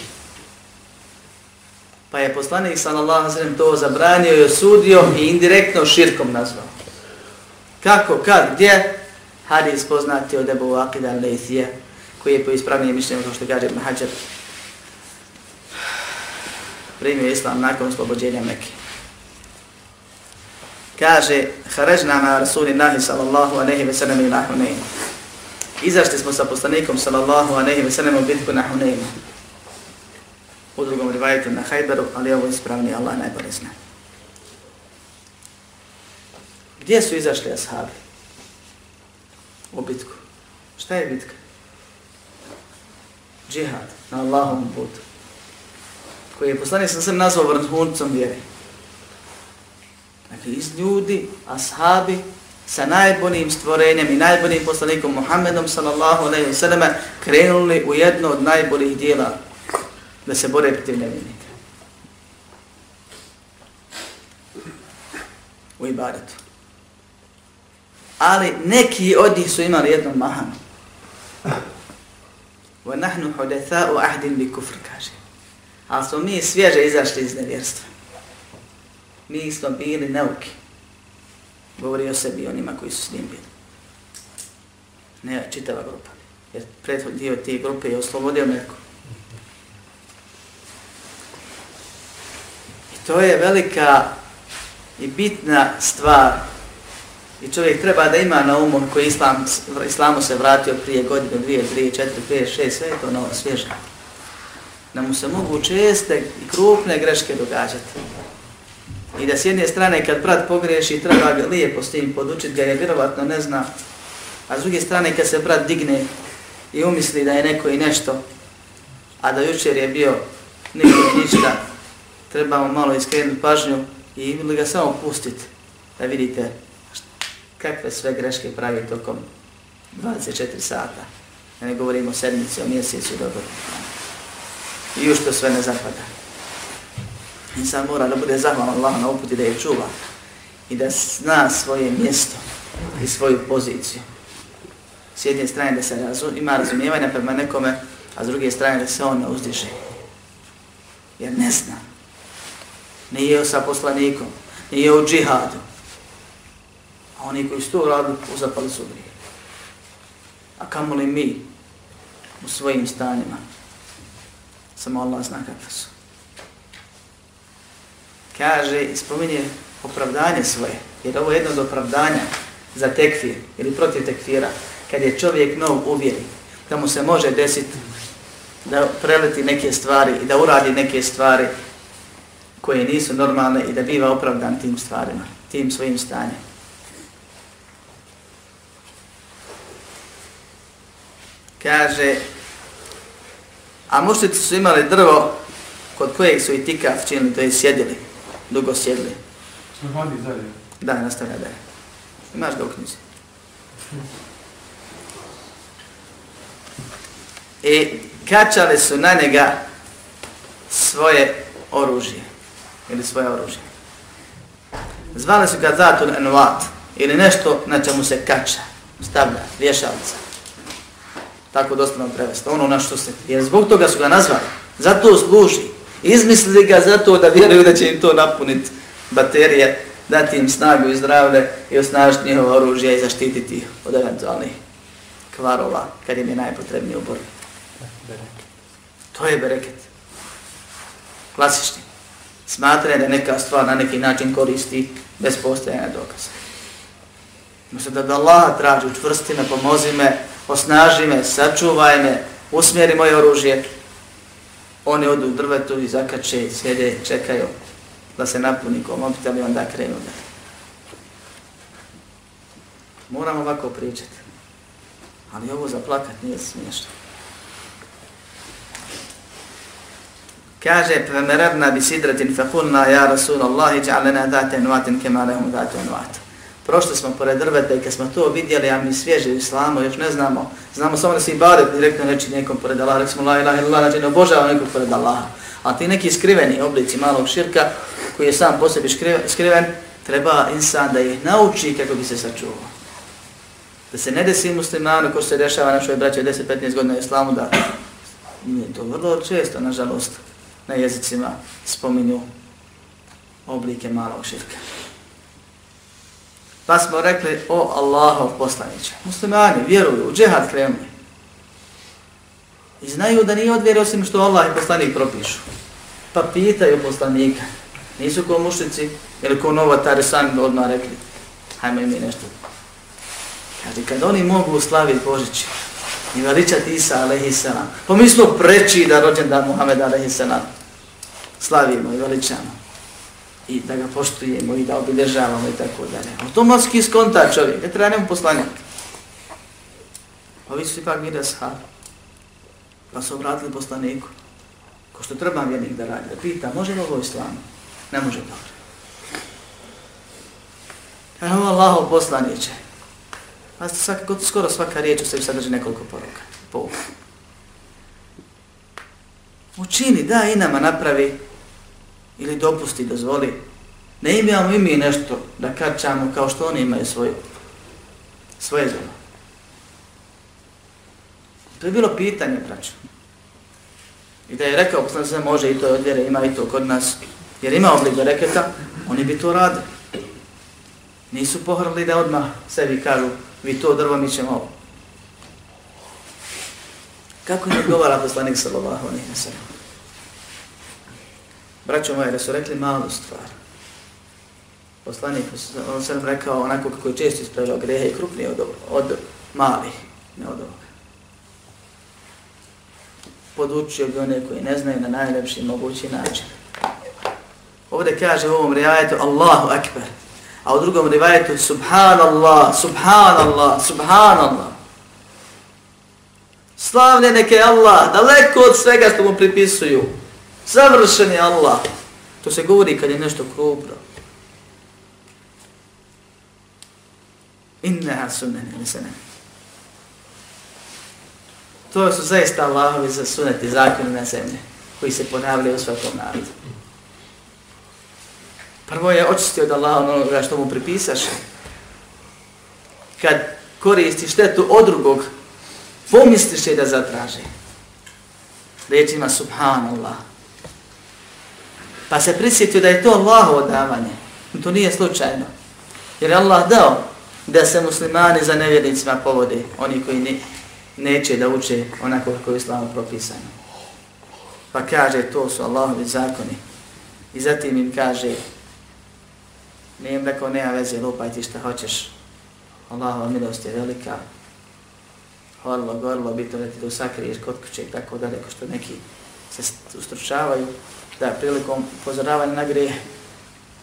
Pa je poslanik sallallahu alaihi to zabranio i osudio i indirektno širkom nazvao. Kako, kad, gdje? Hadis poznati od Ebu Akida al koji je po ispravnije mišljenje, kao što kaže Mahađar, primio islam nakon oslobođenja Mekke. Kaže, Haređna na Rasuli Nahi sallallahu anehi ve sallam ila Hunayn. Izašli smo sa poslanikom sallallahu anehi ve sallam u bitku na Hunayn. U drugom rivajetu na Hajberu, ali ovo ispravni Allah najbolje zna. Gdje su izašli ashabi? U bitku. Šta je bitka? Džihad na Allahom putu koji je poslanik sam sam nazvao vrhuncom vjere. Dakle, iz ljudi, ashabi, sa najboljim stvorenjem i najboljim poslanikom Muhammedom sallallahu alaihi wa sallam krenuli u jedno od najboljih dijela da se bore protiv nevinika. U ibadetu. Ali neki od njih su imali jednu mahanu. Wa nahnu hudetha u ahdin bi kaže a smo mi svježe izašli iz nevjerstva. Mi smo bili neuki. Govori o sebi i onima koji su s njim bili. Ne, čitava grupa. Jer prethod dio te grupe je oslobodio neko. I to je velika i bitna stvar I čovjek treba da ima na umu koji islam, islamu se vratio prije godine, dvije, tri, četiri, pet, šest, sve je to novo, svježno da mu se mogu česte i krupne greške događati. I da s jedne strane kad brat pogreši, treba ga lijepo s tim podučiti, ga je vjerovatno ne zna. A s druge strane kad se brat digne i umisli da je neko i nešto, a da jučer je bio niko i ništa, trebamo malo iskrenuti pažnju i ili ga samo pustiti da vidite kakve sve greške pravi tokom 24 sata. ne govorimo o sedmici, o mjesecu, dobro i još to sve ne zapada. Insan mora da bude zahvalan Allah na uputi da je čuva i da zna svoje mjesto i svoju poziciju. S jedne strane da se razum, ima razumijevanja prema nekome, a s druge strane da se on ne uzdiže. Jer ne zna. Nije sa poslanikom, nije u džihadu. A oni koji su to uradili, uzapali su grije. A kamo li mi u svojim stanima, samo Allah zna kakve su. Kaže, spominje opravdanje svoje, jer ovo je jedno od opravdanja za tekfir ili protiv tekfira, kad je čovjek nov uvjeri, da mu se može desiti da preleti neke stvari i da uradi neke stvari koje nisu normalne i da biva opravdan tim stvarima, tim svojim stanjem. Kaže, A mušljici su imali drvo kod kojeg su i tikav činili, to je sjedili, dugo sjedili. Što vodi zadnje? Da, nastavlja da je. Imaš ga u knjizi. I kačali su na njega svoje oružje. Ili svoje oružje. Zvali su ga Zatun Enuat. Ili nešto na čemu se kača, stavlja, vješalca tako dostanom prevesta, ono na što se, jer zbog toga su ga nazvali, zato služi, izmislili ga zato da vjeruju da će im to napuniti baterije, dati im snagu i zdravlje i osnažiti njihovo oružje i zaštititi od eventualnih kvarova kad im je najpotrebniji obor. To je bereket. Klasični. Smatraje da neka stvar na neki način koristi bez postojanja dokaza. Mislim da da Allaha traži, učvrsti me, pomozi me, osnaži me, sačuvaj me, usmjeri moje oružje. Oni odu u drvetu i zakače, sjede, čekaju da se napuni ko mobitel i onda krenu da. Moram ovako pričati. Ali ovo za plakat nije smiješno. Kaže, pa me radna bi sidratin fa kulna ja Rasulallahi ja'lena datenuatin kemalehum datenuatin. Prošli smo pored drveta i kad smo to vidjeli, a mi svježi u islamu, još ne znamo, znamo samo da se ibadet direktno reći nekom pored Allaha, rekli smo la ilaha illallah, znači ne obožava nekog pored Allaha. A ti neki skriveni oblici malog širka, koji je sam po sebi skriven, treba insan da ih nauči kako bi se sačuvao. Da se ne desi muslimanu, koji se dešava našoj braće 10-15 godina u islamu, da nije to vrlo često, nažalost, na jezicima spominju oblike malog širka. Pa smo rekli, o Allahov poslaniće. Muslimani vjeruju, u džehad krenuli. I znaju da nije odvjeri osim što Allah i poslanik propišu. Pa pitaju poslanika. Nisu ko mušnici, ili ko novatari sami odmah rekli. Hajmo i mi nešto. Kad, kad oni mogu slaviti Božići i veličati Isa alaihi salam, pa mi preći da rođen da Muhammed alaihi salam slavimo i veličamo i da ga poštujemo i da obilježavamo i tako dalje. Automatski skonta čovjek, ne treba nemu poslanjati. Ovi su ipak mire sahabi, pa su obratili poslaniku, ko što treba vjernik da radi, da pita, može li ovo islam? Ne može dobro. Evo Allaho poslaniće. A svaka, skoro svaka riječ u sebi sadrži nekoliko poruka. Pouka. Učini, da i nama napravi ili dopusti, dozvoli. Ne imamo i mi nešto da kačamo kao što oni imaju svoj, svoje zemlje. To je bilo pitanje, braću. I da je rekao, poslan se može i to od vjere, ima i to kod nas. Jer ima oblik reketa, oni bi to radili. Nisu pohrli da odmah sebi kažu, vi to drvo, mi ćemo ovo. Kako je odgovara poslanik sallallahu alejhi ve sellem? Braćo moje, da su rekli malu stvar. Poslanik, on sam nam rekao onako kako je često ispravljao grehe i krupnije od, od malih, ne od ovoga. Podučio bi one koji ne znaju na najlepši mogući način. Ovdje kaže u ovom rivajetu Allahu Akbar, a u drugom rivajetu Subhanallah, Subhanallah, Subhanallah. Slavne neke Allah, daleko od svega što mu pripisuju. Savršen je Allah. To se govori kad je nešto kubro. Inna sunnene nisene. To su zaista Allahovi za sunet i zakon na zemlje koji se ponavlja u svakom narodu. Prvo je očistio od Allaha ono onoga što mu pripisaš. Kad koristi štetu od drugog, pomisliš je da zatraži. Rečima Subhanallah pa se prisjetio da je to Allahovo davanje. To nije slučajno. Jer je Allah dao da se muslimani za nevjernicima povode, oni koji ne, neće da uče onako kako je islamo propisano. Pa kaže, to su Allahovi zakoni. I zatim im kaže, nije im rekao, nema veze, lupaj ti šta hoćeš. Allahova milost je velika. Horlo, gorlo, bitno da ti to sakriješ kod kuće i tako neko što neki se ustručavaju da je prilikom upozoravanja na grije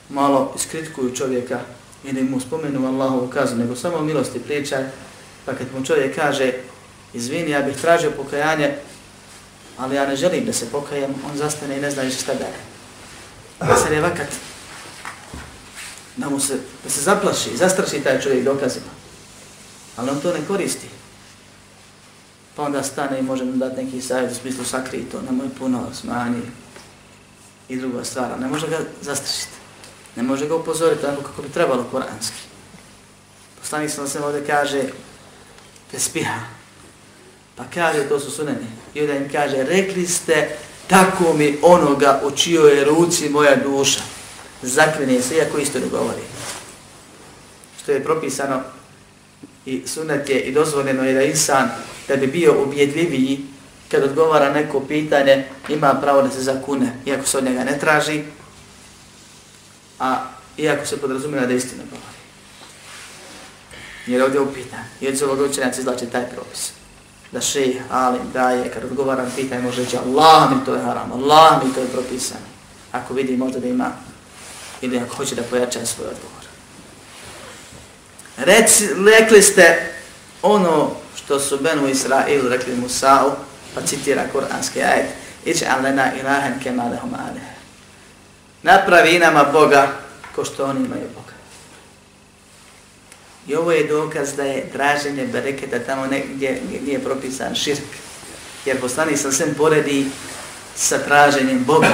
malo iskritikuju čovjeka ili mu spomenu Allahovu kaznu, nego samo o milosti priča, pa kad mu čovjek kaže izvini, ja bih tražio pokajanje, ali ja ne želim da se pokajem, on zastane i ne zna šta da je. se je vakat da, mu se, da se zaplaši, zastraši taj čovjek dokazima, ali on to ne koristi. Pa onda stane i može mu dati neki savjet u smislu sakri to, nemoj puno smanjiti, i druga stvar, ne može ga zastrašiti. Ne može ga upozoriti onako kako bi trebalo koranski. Poslanik sam se ovdje kaže Tespiha. Pa kaže, to su suneni. I ovdje im kaže, rekli ste tako mi onoga u čijoj ruci moja duša. Zakvene se, iako isto ne govori. Što je propisano i sunet je i dozvoljeno je da insan da bi bio objedljiviji kad odgovara neko pitanje, ima pravo da se zakune, iako se od njega ne traži, a iako se podrazumira da istinu govori. Jer ovdje upita, i od zelog učenjaca izlači taj propis. Da še, ali, da je, kad odgovaram pitanje, može reći, Allah mi to je haram, Allah mi to je propisano. Ako vidi, možda da ima, ili ako hoće da pojača svoj odgovor. Reci, rekli ste ono što su Benu Israil rekli Musa'u, pa citira kuranski ajet, iće alena ilahen kemalehum aleh. Napravi nama Boga ko što oni imaju Boga. I ovo je dokaz da je traženje bereketa tamo negdje nije propisan širk. Jer poslani sam sve poredi sa traženjem Boga,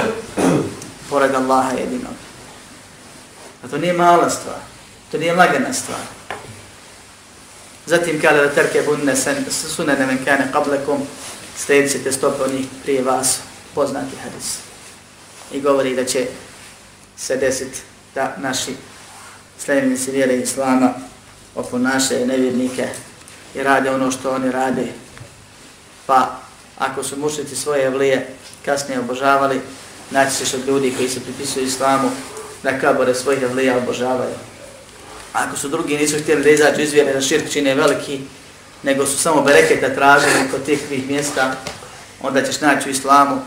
pored Allaha jedinog. A to nije mala stvar, to nije lagana stvar. Zatim kada da terke bunne sunene men kane qablekom, slijedit ćete stopu onih prije vas poznati hadis. I govori da će se desiti da naši sljedevnici vjere islama oponašaju nevjernike i rade ono što oni rade. Pa ako su mušnici svoje vlije kasnije obožavali, naći se od ljudi koji se pripisuju islamu da kabore svojih vlija obožavaju. Ako su drugi nisu htjeli da izađu iz vjere, da širk čine veliki, nego su samo bereketa tražili kod tih tih mjesta, onda ćeš naći u islamu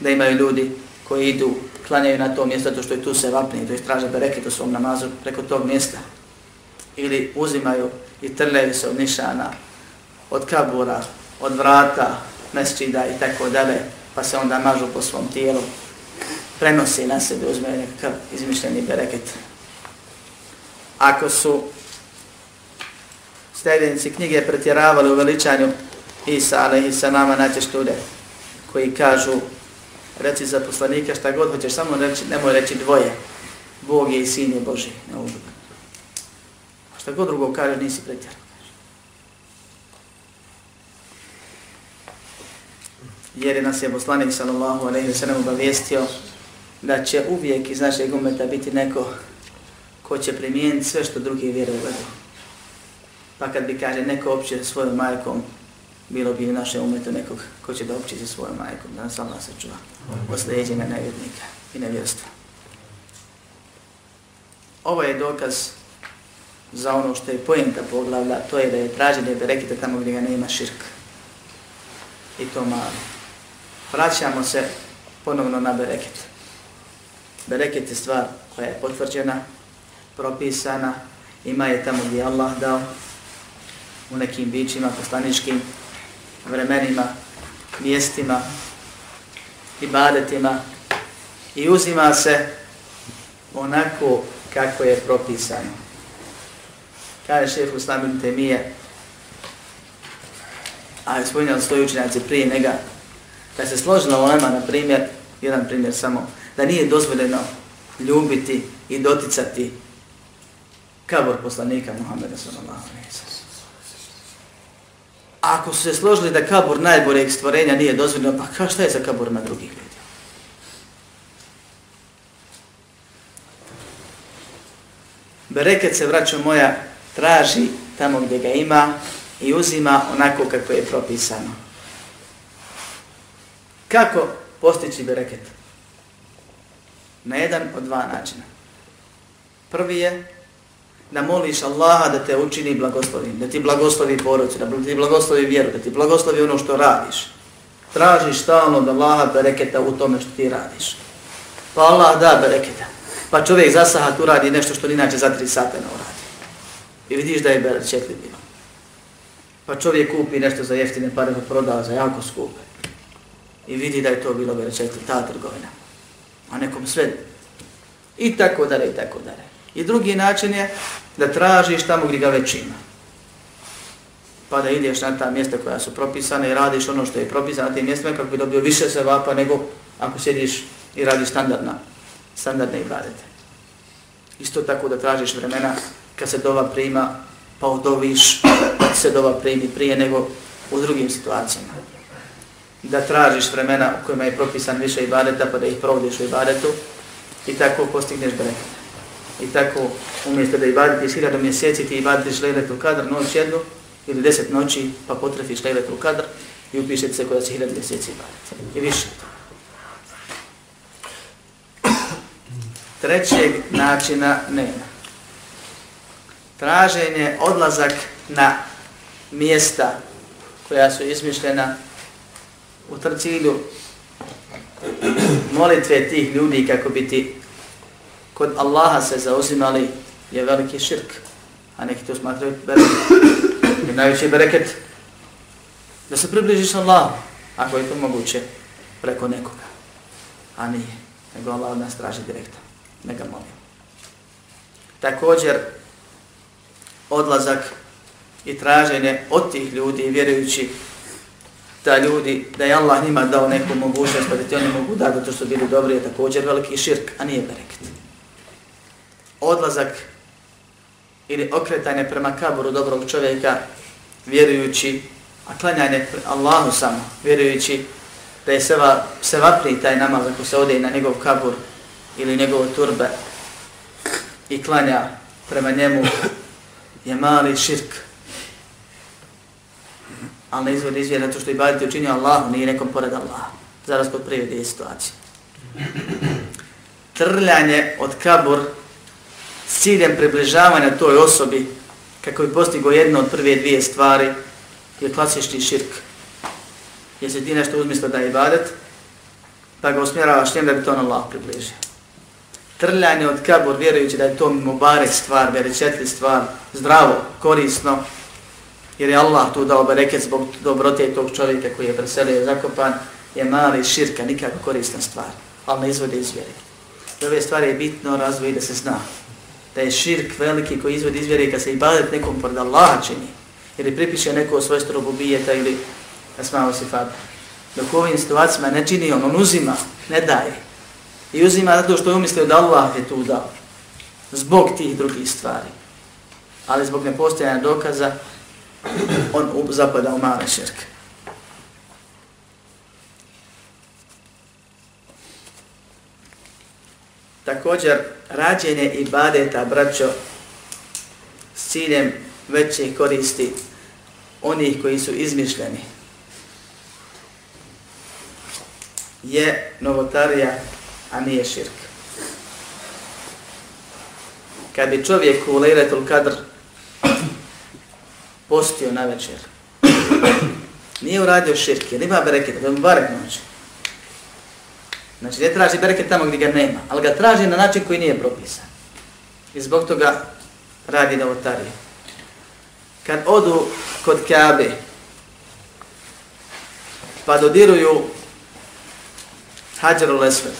da imaju ljudi koji idu, klanjaju na to mjesto, zato što je tu se vapni, to je traže bereket u svom namazu preko tog mjesta. Ili uzimaju i trljaju se od nišana, od kabura, od vrata, mesčida i tako dalje, pa se onda mažu po svom tijelu, prenosi na sebe, uzme nekakav izmišljeni bereket. Ako su sljedinici knjige pretjeravali u veličanju Isa, ali i sa nama naćeš ljude koji kažu reci za poslanika šta god hoćeš, samo reći, nemoj reći dvoje. Bog je i Sin je Boži. Šta god drugo kaže, nisi pretjerao. Jer je nas je poslanik sallallahu alaihi wa sallam obavijestio da će uvijek iz našeg umeta biti neko ko će primijeniti sve što drugi vjeruju Pa kad bi, kaže, neko opće sa svojom majkom, bilo bi naše umetu nekog ko će da opće sa svojom majkom, da nas Allah sačuva osleđenja nevjednika i nevjerstva. Ovo je dokaz za ono što je pojenta poglavlja, to je da je traži traženje berekita tamo gdje ga nema širk. I to malo. Vraćamo se ponovno na bereket. Bereket je stvar koja je potvrđena, propisana, ima je tamo gdje Allah dao, u nekim bićima, poslaničkim vremenima, mjestima, ibadetima i uzima se onako kako je propisano. Kaže šef Uslamin Temije, a je spominjali svoji učenjaci prije njega, da se složila ulema, na primjer, jedan primjer samo, da nije dozvoljeno ljubiti i doticati kabor poslanika Muhammeda sallallahu alejhi ve ako su se složili da kabur najboljeg stvorenja nije dozvoljeno, pa ka šta je za kabur na drugih ljudi? Bereket se, vraća moja, traži tamo gdje ga ima i uzima onako kako je propisano. Kako postići bereket? Na jedan od dva načina. Prvi je da moliš Allaha da te učini blagoslovim, da ti blagoslovi porodicu, da ti blagoslovi vjeru, da ti blagoslovi ono što radiš. Tražiš stalno da Allaha bereketa u tome što ti radiš. Pa Allah da bereketa. Pa čovjek za sahat uradi nešto što inače za tri sata ne uradi. I vidiš da je bereketli bilo. Pa čovjek kupi nešto za jeftine pare, pa proda za jako skupe. I vidi da je to bilo bereketli, ta trgovina. A nekom sve. I tako dare, i tako dare. I drugi način je da tražiš tamo gdje ga već ima. Pa da ideš na ta mjesta koja su propisane i radiš ono što je propisano na tim mjestima kako bi dobio više se sevapa nego ako sjediš i radiš standardna, standardne ibadete. Isto tako da tražiš vremena kad se dova prima, pa odoviš kad se dova primi prije nego u drugim situacijama. Da tražiš vremena u kojima je propisan više ibadeta pa da ih provodiš u ibadetu i tako postigneš brekete i tako umjesto da ibadite iz hiljada mjeseci ti ibadite šlejletu kadr noć jednu ili deset noći pa potrefiš šlejletu kadr i upišete se koja će hiljada mjeseci ibadite. I više. Trećeg načina nema. Traženje, odlazak na mjesta koja su izmišljena u trcilju molitve tih ljudi kako bi ti kod Allaha se zauzimali je veliki širk. A neki to smatraju bereket. I najveći bereket da se približiš Allahu, ako je to moguće, preko nekoga. A nije. Nego Allah od nas traži direktno. Ne ga molim. Također, odlazak i traženje od tih ljudi vjerujući da ljudi, da je Allah njima dao neku mogućnost, pa da ti oni mogu dati to što bili dobri, je također veliki širk, a nije bereket odlazak ili okretanje prema kaburu dobrog čovjeka vjerujući, a klanjanje Allahu samo, vjerujući da je seva, seva pri taj namaz ako se ode na njegov kabur ili njegovo turbe i klanja prema njemu je mali širk. Ali ne izvodi izvijed zato što i ibadite učinio Allah, nije nekom pored Allah. Zaraz kod prirode je situacija. Trljanje od kabur s ciljem približavanja toj osobi kako bi postigo jedno od prve dvije stvari je klasični širk. Jer se ti nešto uzmisla da je ibadet, pa ga usmjeravaš njem da bi to na Allah približio. Trljanje od kabur, vjerujući da je to mubarek stvar, veričetli stvar, zdravo, korisno, jer je Allah tu dao bereket zbog dobrote tog čovjeka koji je preselio i zakopan, je mali širka, nikako korisna stvar, ali ne izvode iz vjere. I ove stvari je bitno razvoj da se zna da je širk veliki koji izvod izvjeri kad se ibadet nekom pored Allaha čini ili pripiše neko svoje strobobijeta ili smalo si fad. Dok u ovim situacijama ne čini on, on uzima, ne daje. I uzima zato što je umislio da Allah je tu dao. Zbog tih drugih stvari. Ali zbog nepostojanja dokaza, on zapada u male širke. također rađenje i badeta braćo s ciljem veće koristi onih koji su izmišljeni je novotarija, a nije širk. Kad bi čovjek u Lejretul Kadr postio na večer, nije uradio širk, jer ima bereket, da mu barek noći. Znači ne traži bereket tamo gdje ga nema, ali ga traži na način koji nije propisan. I zbog toga radi novotarije. Kad odu kod Kabe, pa dodiruju hađaru lesve,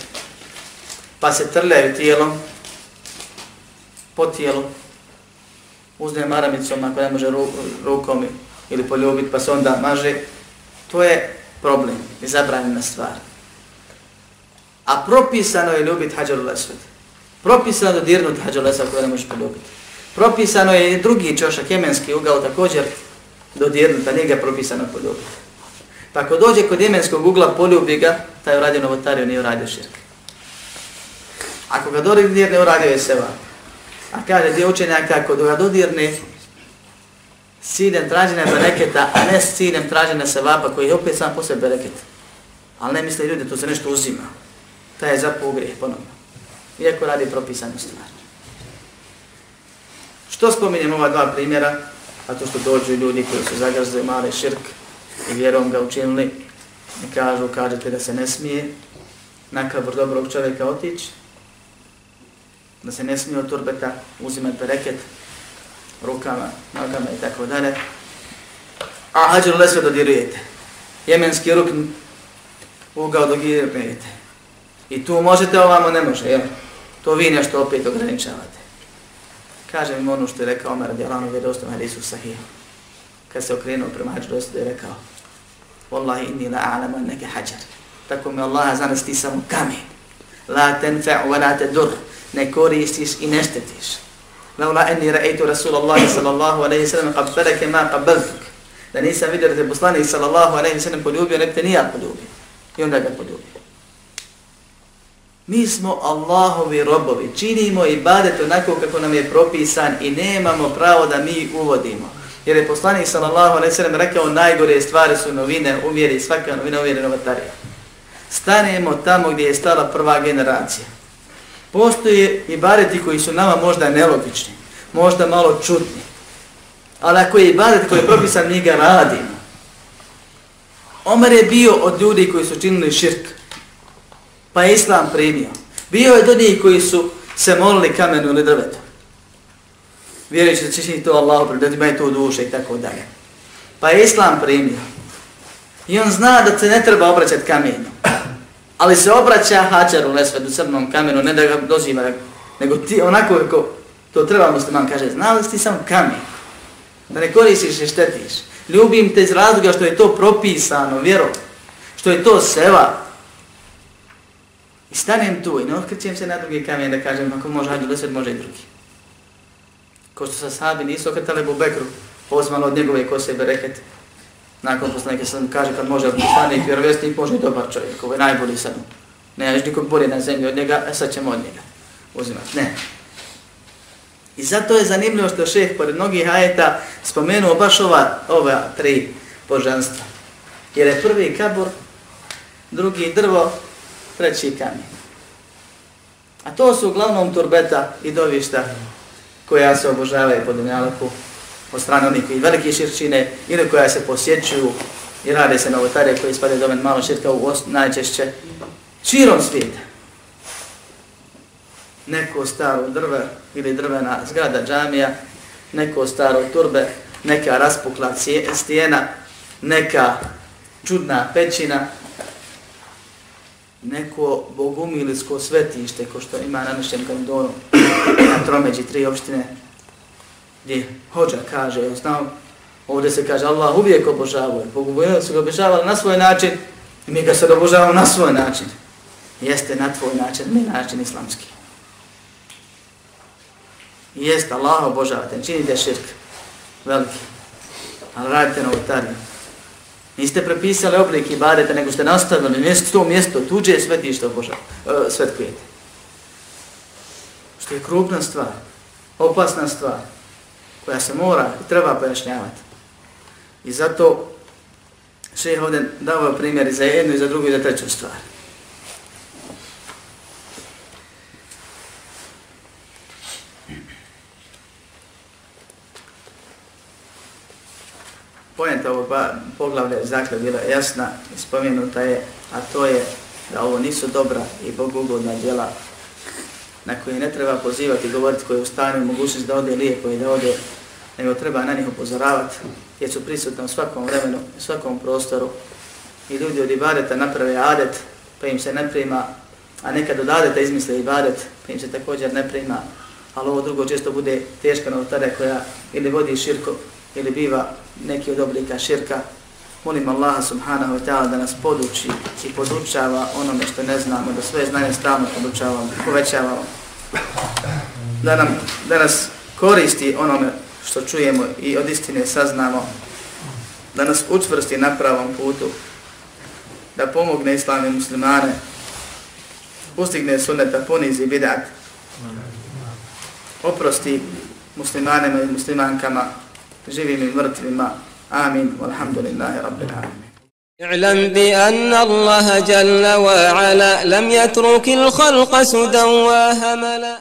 pa se trljaju tijelom, po tijelu, uzne maramicom ako ne može rukom ili poljubiti, pa se onda maže, to je problem i zabranjena stvar. A propisano je ljubiti hađaru lesvet. Propisano je dirnuti hađaru lesvet koje ne možeš poljubiti. Propisano je i drugi čošak, jemenski ugao također dodirnut, a nije ga propisano poljubiti. Pa ako dođe kod jemenskog ugla, poljubi ga, taj uradio novotariju, nije uradio širk. Ako ga dodirne, uradio je seba. A kaže dio učenjaka, ako ga dodirne, s ciljem traženja bereketa, a ne s ciljem traženja sevapa, koji je opet sam posebe bereket. Ali ne misle ljudi, to se nešto uzima ta je zapao grijeh ponovno. Iako radi propisanu stvar. Što spominjem ova dva primjera, a to što dođu ljudi koji su zagrzili mali širk i vjerom ga učinili, i kažu, kažete da se ne smije na kabur dobrog čovjeka otići, da se ne smije od turbeta uzimati reket rukama, nogama i tako dalje. A hađer lesve dodirujete. Jemenski ruk ugao dogirujete. I tu možete, ovamo ne može, jel? To vi nešto opet ograničavate. Kažem mi ono što je rekao Omer, jel ono je dostao Marisu Sahih. Kad se okrenuo prema hađu, dostao je rekao, Wallahi inni la alamo neke hađar. Tako mi Allaha zanas ti samo kamen. La tenfe u varate dur. Ne koristiš i ne štetiš. Laula enni ra'aytu Rasulallahi sallallahu alaihi sallam qab fereke ma qabavzik. Da nisam vidio da te poslanik sallallahu alaihi sallam poljubio, ne bi te nijak poljubio. I onda ga poljubio. Mi smo Allahovi robovi, činimo i badet onako kako nam je propisan i nemamo pravo da mi uvodimo. Jer je poslanik sallallahu alaihi sallam rekao najgore stvari su novine, uvjeri svaka novina, uvjeri novatarija. Stanemo tamo gdje je stala prva generacija. Postoje i bareti koji su nama možda nelogični, možda malo čudni. Ali ako je i baret koji je propisan, mi ga radimo. Omer je bio od ljudi koji su činili širk pa je islam primio. Bio je do njih koji su se molili kamenu ili drvetu. Vjerujući da će to Allah predati, to u duše i tako dalje. Pa je islam primio. I on zna da se ne treba obraćati kamenu. Ali se obraća hađaru nesvedu crnom kamenu, ne da ga doziva, nego ti onako kako to treba musliman kaže, zna li ti sam kamen? Da ne koristiš i štetiš. Ljubim te iz razloga što je to propisano, vjero. Što je to seva, stanem tu i ne okrećem se na drugi kamen da kažem ako može hađu deset, može i drugi. Ko što sa sahabi nisu okretali Bu Bekru, Osman od njegove kose bereket. Nakon poslanike sam kaže kad može poslanik vjerovjesnik, može i dobar čovjek, ovo je najbolji sad. Ne, ja nikog bolje na zemlji od njega, a sad ćemo od njega uzimati. Ne. I zato je zanimljivo što šeh pored mnogih hajeta spomenuo baš ova, ova tri božanstva. Jer je prvi kabur, drugi drvo, treći kamen. A to su uglavnom turbeta i dovišta koja se obožavaju po Dunjaluku po strane onih koji velike širčine ili koja se posjećuju i rade se na ovotare koji spade do mene malo širka u os, najčešće širom svijeta. Neko staro drve ili drvena zgrada džamija, neko staro turbe, neka raspukla stijena, neka čudna pećina, neko bogumilsko svetište, ko što ima namišljen kalendorom na tromeđi tri opštine, gdje hođa kaže, je osnovu, ovdje se kaže Allah uvijek obožavuje, bogumilsko se ga obožavali na svoj način, i mi ga sad obožavamo na svoj način. Jeste na tvoj način, mi način islamski. Jeste, Allah obožavate, činite širk, veliki, ali radite na ovotarima. Niste prepisali oblik ibadeta, nego ste nastavili mjesto, to mjesto, tuđe je svetište Boža, uh, e, svetkujete. Što je krupna stvar, opasna stvar, koja se mora i treba pojašnjavati. I zato še je ovdje dao primjer i za jednu, i za drugu, i za treću stvar. pojenta ovog poglavlja je dakle bila jasna i spomenuta je, a to je da ovo nisu dobra i bogugodna djela na koje ne treba pozivati i govoriti koje je u mogućnost da ode lijepo i da ode, nego treba na njih upozoravati jer su prisutni u svakom vremenu, u svakom prostoru i ljudi od ibadeta naprave adet pa im se ne prima, a nekad od adeta izmisle ibadet pa im se također ne prima, ali ovo drugo često bude teška novotarja koja ili vodi širko ili biva neki od oblika širka, molim Allah subhanahu wa ta'ala da nas poduči i podučava onome što ne znamo, da sve znanje stalno podučavamo, povećavamo, da, nam, da nas koristi onome što čujemo i od istine saznamo, da nas učvrsti na pravom putu, da pomogne islame muslimane, ustigne sunneta, ponizi bidat, oprosti muslimanima i muslimankama, živim i mrtvima. Amin. Walhamdulillahi rabbil alamin. اعلم بأن الله جل وعلا لم يترك الخلق سدى وهملا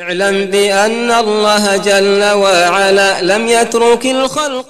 اعلم بأن الله جل وعلا لم يترك الخلق